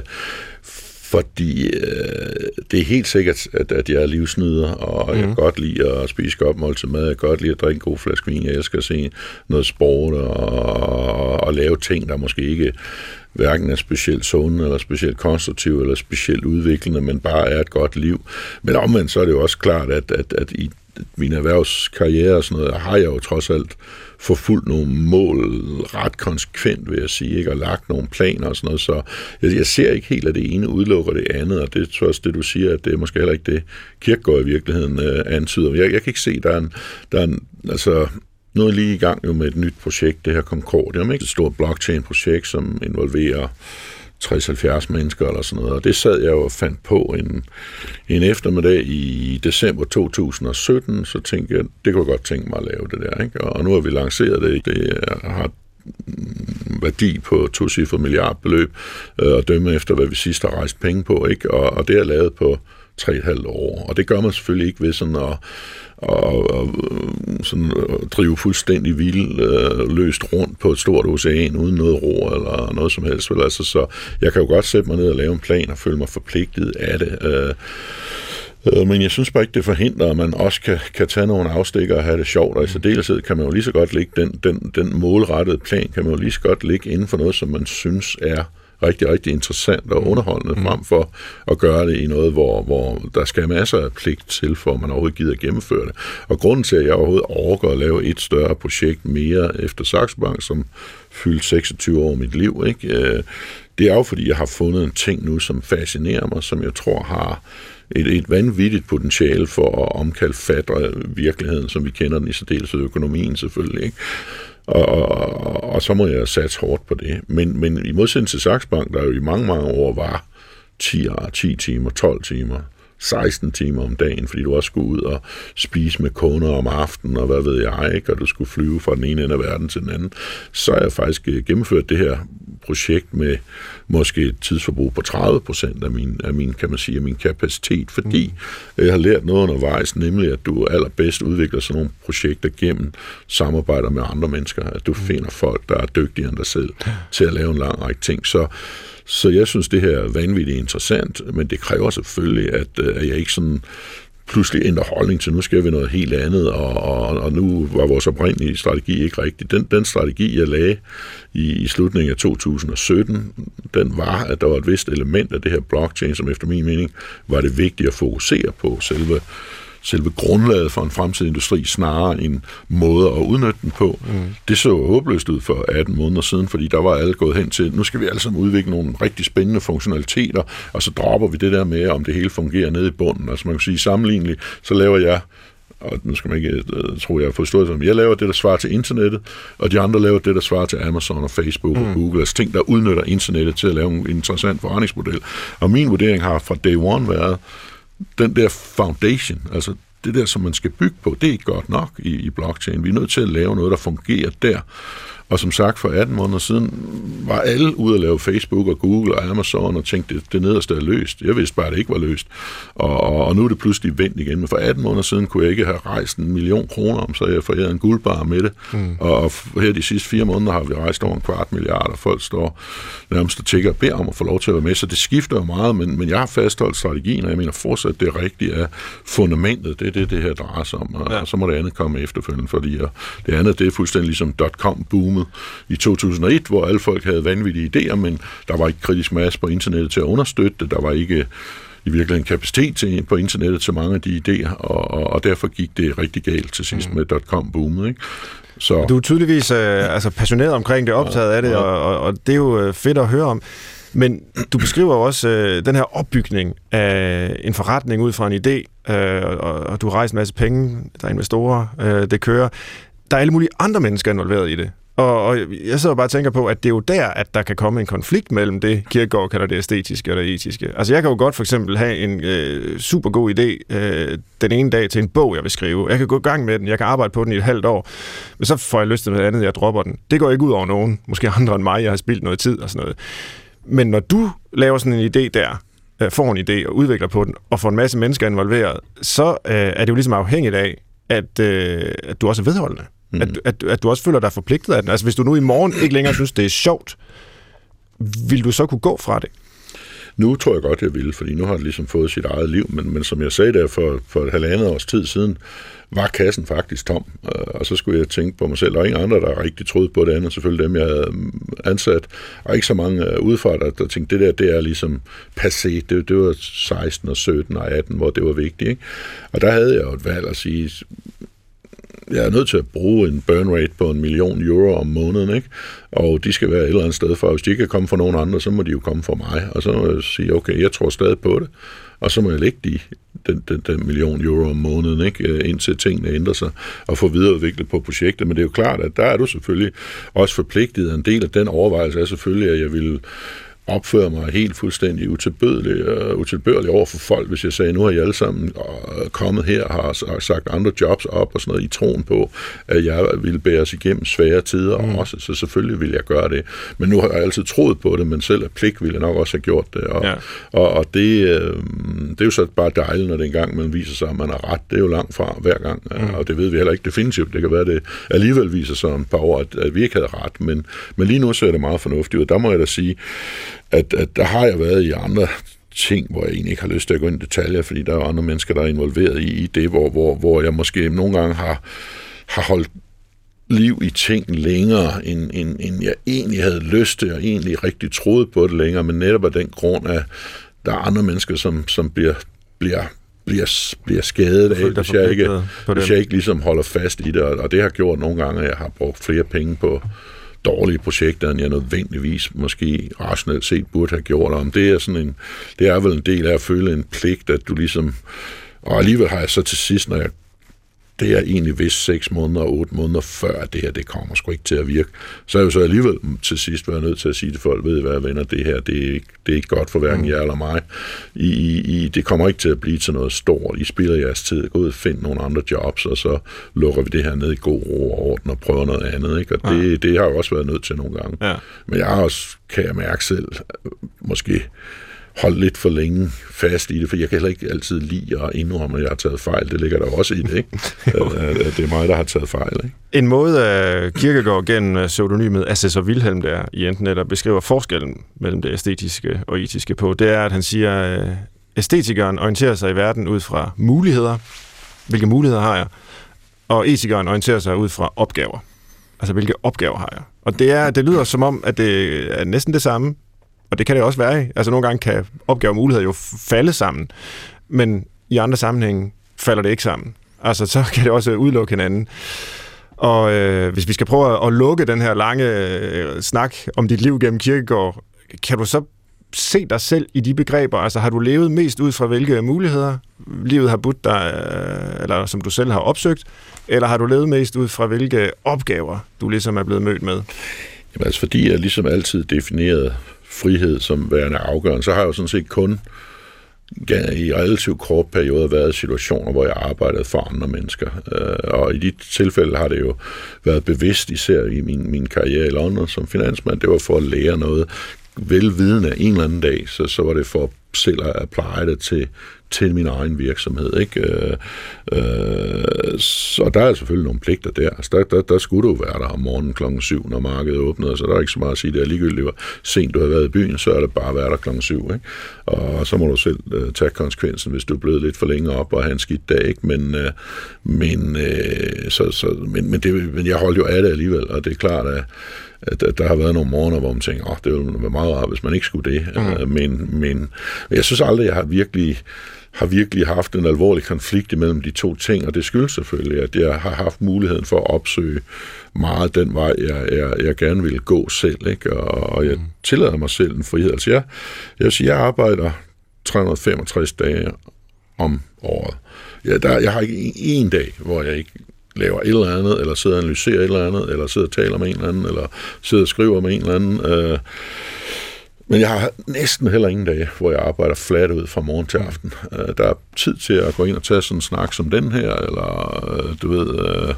fordi øh, det er helt sikkert, at, at jeg er livsnyder, og mm. jeg kan mhm. godt lide at spise godt måltid mad, jeg kan godt lide at drikke en god flaske vin, jeg elsker at se noget sport og, og, og lave ting, der måske ikke hverken er specielt sunde, eller specielt konstruktive, eller specielt udviklende, men bare er et godt liv. Men omvendt så er det jo også klart, at, at, at i min erhvervskarriere og sådan noget, har jeg jo trods alt forfulgt nogle mål ret konsekvent, vil jeg sige, ikke? og lagt nogle planer og sådan noget, så jeg, jeg ser ikke helt, at det ene udelukker det andet, og det tror også det, du siger, at det er måske heller ikke det, Kirkegaard i virkeligheden øh, antyder. Jeg, jeg kan ikke se, der er en, der er en altså, nu er lige i gang jo med et nyt projekt, det her Concordium, ikke? et stort blockchain-projekt, som involverer 60-70 mennesker eller sådan noget. Og det sad jeg jo og fandt på en, en eftermiddag i december 2017, så tænkte jeg, det kunne jeg godt tænke mig at lave det der. Ikke? Og nu har vi lanceret det. Det har værdi på to cifre milliardbeløb, øh, og dømme efter, hvad vi sidst har rejst penge på. Ikke? Og, og det er lavet på 3,5 år. Og det gør man selvfølgelig ikke ved sådan at og, og sådan at drive fuldstændig vild øh, løst rundt på et stort ocean uden noget ro eller noget som helst. Vel? Altså, så jeg kan jo godt sætte mig ned og lave en plan og føle mig forpligtet af det. Øh, øh, men jeg synes bare ikke, det forhindrer, at man også kan, kan tage nogle afstikker og have det sjovt, og i særdeleshed kan man jo lige så godt lægge den, den, den målrettede plan, kan man jo lige så godt lægge inden for noget, som man synes er rigtig, rigtig interessant og underholdende, mm. frem for at gøre det i noget, hvor, hvor der skal masser af pligt til, for at man overhovedet gider at gennemføre det. Og grunden til, at jeg overhovedet overgår at lave et større projekt mere efter Saxo Bank, som fyldte 26 år i mit liv, ikke? Øh, det er jo, fordi jeg har fundet en ting nu, som fascinerer mig, som jeg tror har et, et vanvittigt potentiale for at omkalfatre virkeligheden, som vi kender den i særdeleshed økonomien selvfølgelig. Ikke? Og, og, og så må jeg satse hårdt på det. Men, men i modsætning til Saxbank, der jo i mange, mange år var 10, 10 timer, 12 timer, 16 timer om dagen, fordi du også skulle ud og spise med kunder om aftenen, og hvad ved jeg, ikke? og du skulle flyve fra den ene ende af verden til den anden, så har jeg faktisk øh, gennemført det her projekt med måske et tidsforbrug på 30 procent af min, af min, kan man sige, af min kapacitet, fordi mm. jeg har lært noget undervejs, nemlig at du allerbedst udvikler sådan nogle projekter gennem samarbejder med andre mennesker, at du mm. finder folk, der er dygtigere end dig selv til at lave en lang række ting. Så så jeg synes, det her er vanvittigt interessant, men det kræver selvfølgelig, at, øh, at jeg ikke sådan pludselig ændrer holdning til, nu skal vi noget helt andet, og, og, og nu var vores oprindelige strategi ikke rigtig. Den, den strategi, jeg lagde i, i slutningen af 2017, den var, at der var et vist element af det her blockchain, som efter min mening var det vigtigt at fokusere på selve selve grundlaget for en fremtidig industri, snarere en måde at udnytte den på. Mm. Det så håbløst ud for 18 måneder siden, fordi der var alle gået hen til, nu skal vi alle sammen udvikle nogle rigtig spændende funktionaliteter, og så dropper vi det der med, om det hele fungerer nede i bunden. Altså man kan sige, sammenligneligt, så laver jeg og nu skal man ikke uh, tro, jeg har forstået det, jeg laver det, der svarer til internettet, og de andre laver det, der svarer til Amazon og Facebook mm. og Google, altså ting, der udnytter internettet til at lave en interessant forretningsmodel. Og min vurdering har fra day one været, den der foundation, altså det der, som man skal bygge på, det er ikke godt nok i, i blockchain. Vi er nødt til at lave noget, der fungerer der. Og som sagt, for 18 måneder siden var alle ude at lave Facebook og Google og Amazon og tænkte, det, det nederste er løst. Jeg vidste bare, at det ikke var løst. Og, og, og nu er det pludselig vendt igen. Men for 18 måneder siden kunne jeg ikke have rejst en million kroner om, så jeg forærede en guldbar med det. Mm. Og, og her de sidste fire måneder har vi rejst over en kvart milliard, og folk står nærmest og tækker og beder om at få lov til at være med. Så det skifter jo meget, men, men jeg har fastholdt strategien, og jeg mener fortsat, det rigtige er fundamentet. Det er det, det her drejer sig om. Og, ja. og så må det andet komme efterfølgende, fordi og det andet, det er fuldstændig ligesom dot-com-boomet i 2001, hvor alle folk havde vanvittige idéer, men der var ikke kritisk masse på internettet til at understøtte det. Der var ikke i virkeligheden kapacitet til, på internettet til mange af de idéer, og, og, og derfor gik det rigtig galt til sidst mm. med dot-com-boomet. Ikke? Så. Du er tydeligvis øh, altså passioneret omkring det, optaget af det, ja. Og, og, og det er jo øh, fedt at høre om. Men du beskriver også øh, den her opbygning af en forretning ud fra en idé, øh, og, og du har rejst en masse penge, der er investorer, øh, det kører. Der er alle mulige andre mennesker involveret i det. Og, og jeg sidder bare og tænker på, at det er jo der, at der kan komme en konflikt mellem det, Kierkegaard kalder det æstetiske og det etiske. Altså jeg kan jo godt for eksempel have en øh, super god idé øh, den ene dag til en bog, jeg vil skrive. Jeg kan gå i gang med den, jeg kan arbejde på den i et halvt år, men så får jeg lyst til noget andet, jeg dropper den. Det går ikke ud over nogen, måske andre end mig, jeg har spildt noget tid og sådan noget. Men når du laver sådan en idé der, øh, får en idé og udvikler på den, og får en masse mennesker involveret, så øh, er det jo ligesom afhængigt af, at, øh, at du også er vedholdende. Mm. At, at, at du også føler dig forpligtet af den. Altså hvis du nu i morgen ikke længere synes, det er sjovt, vil du så kunne gå fra det? Nu tror jeg godt, jeg vil, fordi nu har det ligesom fået sit eget liv, men, men som jeg sagde der for, for et halvandet års tid siden, var kassen faktisk tom, øh, og så skulle jeg tænke på mig selv, og ingen andre, der rigtig troede på det andet, selvfølgelig dem, jeg havde ansat, og ikke så mange øh, udefra, der, der tænkte, det der, det er ligesom passé, det, det var 16 og 17 og 18, hvor det var vigtigt, ikke? og der havde jeg jo et valg at sige, jeg er nødt til at bruge en burn rate på en million euro om måneden, ikke? og de skal være et eller andet sted for. Hvis de ikke kan komme fra nogen andre, så må de jo komme fra mig, og så må jeg sige, okay, jeg tror stadig på det, og så må jeg lægge de, den, den, den million euro om måneden, ikke? Øh, indtil tingene ændrer sig, og få videreudviklet på projektet. Men det er jo klart, at der er du selvfølgelig også forpligtet. En del af den overvejelse er selvfølgelig, at jeg vil opføre mig helt fuldstændig utilbødelig, uh, utilbødelig over for folk, hvis jeg sagde, nu har I alle sammen uh, kommet her og har sagt andre jobs op og sådan noget i troen på, at jeg ville bære os igennem svære tider mm. også, så selvfølgelig vil jeg gøre det. Men nu har jeg altid troet på det, men selv af pligt ville jeg nok også have gjort det. Og, ja. og, og det, uh, det er jo så bare dejligt, når det engang man viser sig, at man har ret. Det er jo langt fra hver gang, mm. og det ved vi heller ikke definitivt. Det kan være, at det alligevel viser sig om et par år, at, at vi ikke havde ret, men, men lige nu ser det meget fornuftigt ud. Der må jeg da sige, at, at der har jeg været i andre ting, hvor jeg egentlig ikke har lyst til at gå ind i detaljer, fordi der er andre mennesker, der er involveret i, i det, hvor, hvor, hvor jeg måske nogle gange har, har holdt liv i ting længere, end, end, end jeg egentlig havde lyst til, og egentlig rigtig troede på det længere, men netop af den grund, at der er andre mennesker, som, som bliver, bliver bliver, bliver skadet af, hvis jeg, ikke, hvis jeg ikke ligesom holder fast i det, og, og det har gjort nogle gange, at jeg har brugt flere penge på, dårlige projekter, end jeg nødvendigvis måske rationelt set burde have gjort. Om det er sådan en, det er vel en del af at føle en pligt, at du ligesom, og alligevel har jeg så til sidst, når jeg det er egentlig vist 6 måneder og 8 måneder før, det her det kommer sgu ikke til at virke. Så er jeg jo så alligevel til sidst været nødt til at sige til folk, ved I hvad, venner, det her, det er ikke, det er ikke godt for hverken mm. jer eller mig. I, I, det kommer ikke til at blive til noget stort. I spiller jeres tid, gå ud og find nogle andre jobs, og så lukker vi det her ned i god ro og orden og prøver noget andet. Ikke? Og det, ja. det har jeg også været nødt til nogle gange. Ja. Men jeg har også, kan jeg mærke selv, måske holde lidt for længe fast i det, for jeg kan heller ikke altid lide at indrømme, at jeg har taget fejl. Det ligger der også i det, ikke? at, det er mig, der har taget fejl. Ikke? En måde, at Kierkegaard gennem pseudonymet Assessor Wilhelm der i enten der beskriver forskellen mellem det æstetiske og etiske på, det er, at han siger, at æstetikeren orienterer sig i verden ud fra muligheder. Hvilke muligheder har jeg? Og etikeren orienterer sig ud fra opgaver. Altså, hvilke opgaver har jeg? Og det, er, det lyder som om, at det er næsten det samme, og det kan det også være. Altså nogle gange kan opgaver og muligheder jo falde sammen, men i andre sammenhænge falder det ikke sammen. Altså så kan det også udelukke hinanden. Og øh, hvis vi skal prøve at, lukke den her lange øh, snak om dit liv gennem kirkegård, kan du så se dig selv i de begreber? Altså har du levet mest ud fra hvilke muligheder livet har budt dig, øh, eller som du selv har opsøgt, eller har du levet mest ud fra hvilke opgaver du ligesom er blevet mødt med? Jamen altså fordi jeg ligesom altid defineret frihed som værende afgørende, så har jeg jo sådan set kun i relativt kort perioder været i situationer, hvor jeg arbejdede for andre mennesker. Øh, og i de tilfælde har det jo været bevidst, især i min, min karriere i London som finansmand, det var for at lære noget velvidende en eller anden dag, så, så var det for selv at pleje det til, til min egen virksomhed. Ikke? Øh, øh, så der er selvfølgelig nogle pligter der. Altså, der, der, der skulle du være der om morgenen klokken 7, når markedet åbnede, så der er ikke så meget at sige, det er ligegyldigt, hvor sent du har været i byen, så er det bare at være der klokken 7. Ikke? Og så må du selv øh, tage konsekvensen, hvis du er blevet lidt for længe op og har en skidt dag. Ikke? Men, øh, men, øh, så, så, men, men, det, men jeg holdt jo af det alligevel, og det er klart, at at der har været nogle morgener, hvor man tænker, åh, det ville være meget rart, hvis man ikke skulle det. Mm. Men, men jeg synes aldrig, jeg har virkelig har virkelig haft en alvorlig konflikt imellem de to ting, og det skyldes selvfølgelig, at jeg har haft muligheden for at opsøge meget den vej, jeg, jeg, jeg gerne vil gå selv, ikke? Og, og jeg mm. tillader mig selv en frihed. Altså jeg, jeg vil sige, jeg arbejder 365 dage om året. Ja, der, jeg har ikke en dag, hvor jeg ikke laver et eller andet, eller sidder og analyserer et eller andet, eller sidder og taler med en eller anden, eller sidder og skriver med en eller anden. Øh, men jeg har næsten heller ingen dage, hvor jeg arbejder flat ud fra morgen til aften. Øh, der er tid til at gå ind og tage sådan en snak som den her, eller øh, du ved, øh,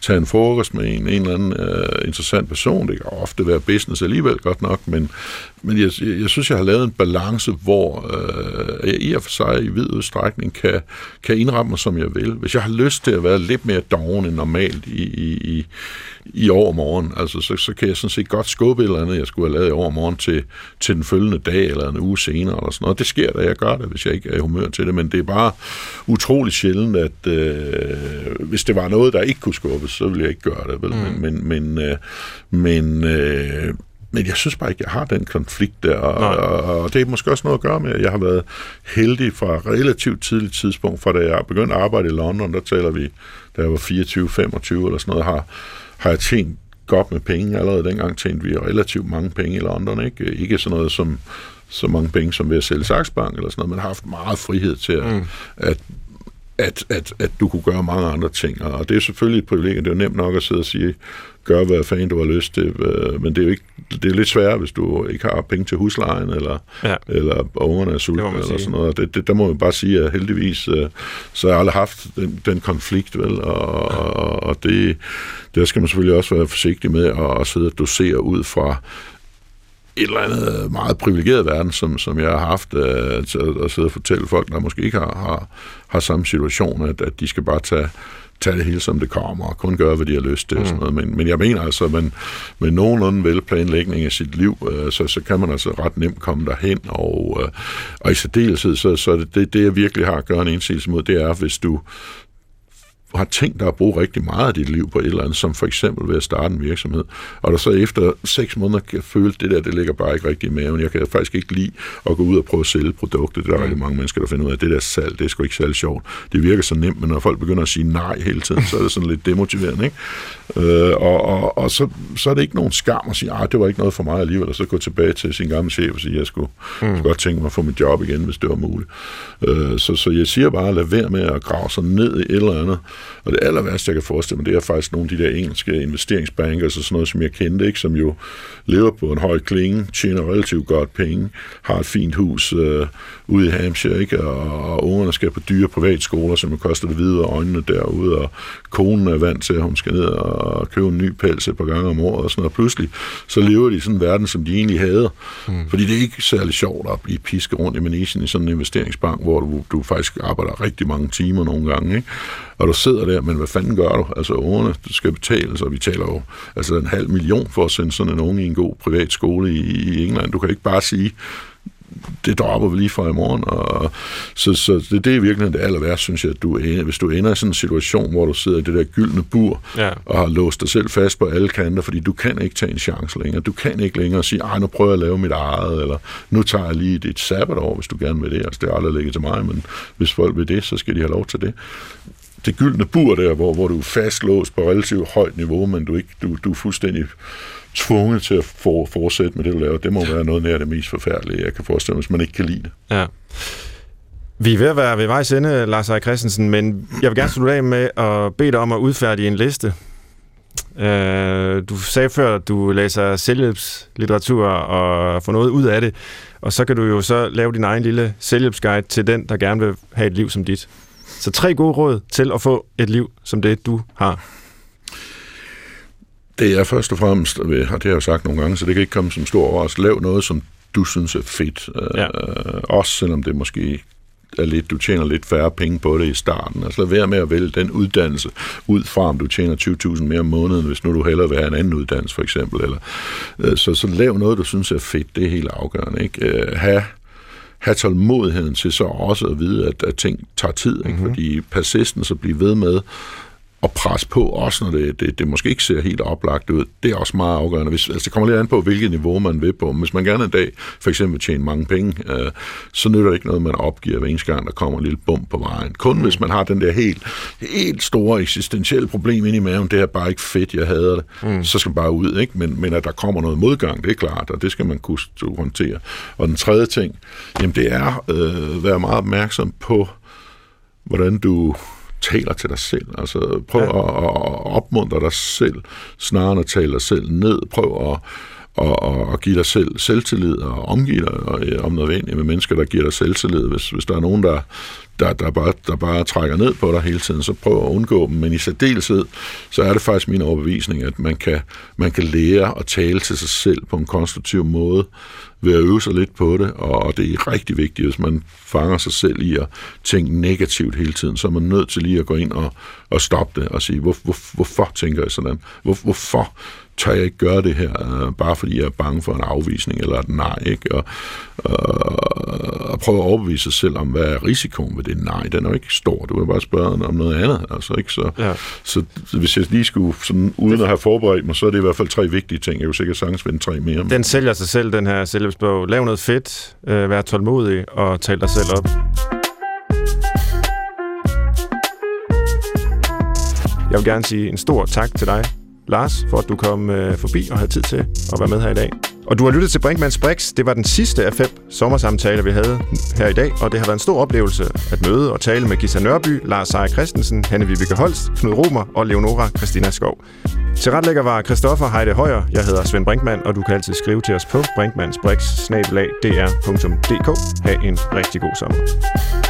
tage en frokost med en, en eller anden øh, interessant person. Det kan ofte være business alligevel godt nok, men, men jeg, jeg synes, jeg har lavet en balance, hvor øh, jeg i og for sig i vid udstrækning kan, kan indramme mig, som jeg vil. Hvis jeg har lyst til at være lidt mere doven end normalt i, i, i, i overmorgen, altså, så, så kan jeg sådan set godt skubbe et eller andet, jeg skulle have lavet i overmorgen til, til den følgende dag eller en uge senere. Eller sådan noget. Det sker da, jeg gør det, hvis jeg ikke er i humør til det, men det er bare utrolig sjældent, at øh, hvis det var noget, der ikke kunne skubbes, så vil jeg ikke gøre det. Vel? Mm. Men, men, øh, men, øh, men jeg synes bare ikke, jeg har den konflikt der, og, og, og det er måske også noget at gøre med, at jeg har været heldig fra relativt tidligt tidspunkt, fra da jeg begyndte at arbejde i London, der taler vi, da jeg var 24-25 eller sådan noget, har, har jeg tjent godt med penge. Allerede dengang tjente vi relativt mange penge i London, ikke? Ikke sådan noget som så mange penge som ved at sælge Saxbank eller sådan noget, men har haft meget frihed til at, mm. at at, at, at du kunne gøre mange andre ting. Og det er selvfølgelig et privilegium. Det er jo nemt nok at sidde og sige, gør hvad fanden du har lyst til, øh, men det er jo ikke, det er lidt sværere, hvis du ikke har penge til huslejen, eller, ja. eller ungerne er sultne, eller sige. sådan noget. Det, det, der må man bare sige, at heldigvis, øh, så har jeg aldrig haft den, den konflikt, vel, og, ja. og, og det, der skal man selvfølgelig også være forsigtig med at, at sidde og dosere ud fra et eller andet meget privilegeret verden, som, som jeg har haft, øh, at sidde og fortælle folk, der måske ikke har, har, har samme situation, at, at de skal bare tage, tage det hele, som det kommer, og kun gøre, hvad de har lyst til. Mm. Sådan noget. Men, men jeg mener altså, at man, med nogenlunde velplanlægning af sit liv, øh, så, så kan man altså ret nemt komme derhen, og, øh, og i særdeleshed, så, så det, det, det, jeg virkelig har at gøre en indsigelse mod, det er, hvis du har tænkt dig at bruge rigtig meget af dit liv på et eller andet, som for eksempel ved at starte en virksomhed, og der så efter seks måneder kan føle, at det der, det ligger bare ikke rigtig i maven. Jeg kan faktisk ikke lide at gå ud og prøve at sælge produkter. Det er der rigtig mange mennesker, der finder ud af, at det der salg, det er sgu ikke særlig sjovt. Det virker så nemt, men når folk begynder at sige nej hele tiden, så er det sådan lidt demotiverende. Ikke? Øh, og og, og så, så er det ikke nogen skam at sige, at det var ikke noget for mig alligevel, og så gå tilbage til sin gamle chef og sige, at jeg skulle, mm. skulle godt tænke mig at få mit job igen, hvis det var muligt. Øh, så, så jeg siger bare, lad være med at grave sig ned i et eller andet, og det aller værste, jeg kan forestille mig, det er faktisk nogle af de der engelske investeringsbanker, og sådan noget, som jeg kendte, ikke, som jo lever på en høj klinge, tjener relativt godt penge, har et fint hus øh, ude i Hampshire, ikke, og, og ungerne skal på dyre privatskoler, som koster det hvide øjnene derude, og konen er vant til, at hun skal ned og købe en ny pels et par gange om året, og sådan noget. Pludselig så lever de i sådan en verden, som de egentlig havde. Mm. Fordi det er ikke særlig sjovt at blive pisket rundt i manisen i sådan en investeringsbank, hvor du, du faktisk arbejder rigtig mange timer nogle gange, ikke? og du sidder der, men hvad fanden gør du? Altså ungerne skal betales, og vi taler jo altså en halv million for at sende sådan en unge i en god privat skole i, i England. Du kan ikke bare sige, det dropper vi lige fra i morgen. Og, så, så det, det er virkelig det aller værste, synes jeg, at du ender, hvis du ender i sådan en situation, hvor du sidder i det der gyldne bur, ja. og har låst dig selv fast på alle kanter, fordi du kan ikke tage en chance længere. Du kan ikke længere sige, ej, nu prøver jeg at lave mit eget, eller nu tager jeg lige et sabbatår, hvis du gerne vil det. Altså, det er aldrig ligget til mig, men hvis folk vil det, så skal de have lov til det det gyldne bur der, hvor, hvor du er fastlåst på relativt højt niveau, men du, ikke, du, du er fuldstændig tvunget til at for, fortsætte med det, du laver. Det må være noget nær det mest forfærdelige, jeg kan forestille mig, hvis man ikke kan lide det. Ja. Vi er ved at være ved vejs ende, Lars Erik Christensen, men jeg vil gerne slutte af med at bede dig om at udfærdige en liste Øh, du sagde før, at du læser selvhjælpslitteratur og får noget ud af det, og så kan du jo så lave din egen lille selvhjælpsguide til den, der gerne vil have et liv som dit. Så tre gode råd til at få et liv som det, du har. Det er først og fremmest, og det har jeg sagt nogle gange, så det kan ikke komme som stor overraskelse. Lav noget, som du synes er fedt. Ja. Øh, også selvom det måske er lidt, du tjener lidt færre penge på det i starten. Altså lad være med at vælge den uddannelse ud fra, om du tjener 20.000 mere om måneden, hvis nu du hellere vil have en anden uddannelse for eksempel. Eller, øh, så, så lav noget, du synes er fedt. Det er helt afgørende. Ikke? Øh, have have tålmodigheden til så også at vide, at, at ting tager tid, ikke? Mm-hmm. fordi persisten så blive ved med at presse på, også når det, det, det måske ikke ser helt oplagt ud. Det er også meget afgørende. Hvis, altså det kommer lidt an på, hvilket niveau man vil på. Hvis man gerne en dag for eksempel tjener mange penge, øh, så nytter det ikke noget, man opgiver hver eneste gang, der kommer en lille bump på vejen. Kun mm. hvis man har den der helt, helt store eksistentielle problem ind i maven, det er bare ikke fedt, jeg hader det, mm. så skal man bare ud. Ikke? Men, men at der kommer noget modgang, det er klart, og det skal man kunne håndtere. Og den tredje ting, jamen det er øh, være meget opmærksom på, hvordan du taler til dig selv. Altså prøv ja. at, at opmuntre dig selv, snarere end at tale dig selv ned. Prøv at, og og give dig selv selvtillid og omgive dig øh, om nødvendigt med mennesker, der giver dig selvtillid. Hvis, hvis der er nogen, der, der, der, bare, der bare trækker ned på dig hele tiden, så prøv at undgå dem. Men i særdeleshed, så er det faktisk min overbevisning, at man kan, man kan lære at tale til sig selv på en konstruktiv måde, ved at øve sig lidt på det, og det er rigtig vigtigt, hvis man fanger sig selv i at tænke negativt hele tiden, så er man nødt til lige at gå ind og, og stoppe det og sige, hvor, hvor, hvorfor tænker jeg sådan? Hvor, hvorfor tør jeg ikke gøre det her, øh, bare fordi jeg er bange for en afvisning eller et nej, ikke? Og, og, og prøve at overbevise sig selv om, hvad er risikoen ved det nej. Den er jo ikke stor, du vil bare spørge om noget andet. Altså, ikke? Så, ja. så, så hvis jeg lige skulle, sådan, uden at have forberedt mig, så er det i hvert fald tre vigtige ting. Jeg kunne sikkert sagtens vende tre mere. Den sælger sig selv, den her selvhjælpsbog. Lav noget fedt, øh, vær tålmodig og tal dig selv op. Jeg vil gerne sige en stor tak til dig, Lars, for at du kom øh, forbi og havde tid til at være med her i dag. Og du har lyttet til Brinkmanns Brix. Det var den sidste af fem sommersamtaler, vi havde her i dag, og det har været en stor oplevelse at møde og tale med Gisa Nørby, Lars Seier Christensen, Hanne Vibeke Holst, Knud Romer og Leonora Christina Skov. Til retlægger var Christoffer Heide Højer. Jeg hedder Svend Brinkmann, og du kan altid skrive til os på brinkmannsbrix.dr.dk. Ha' en rigtig god sommer.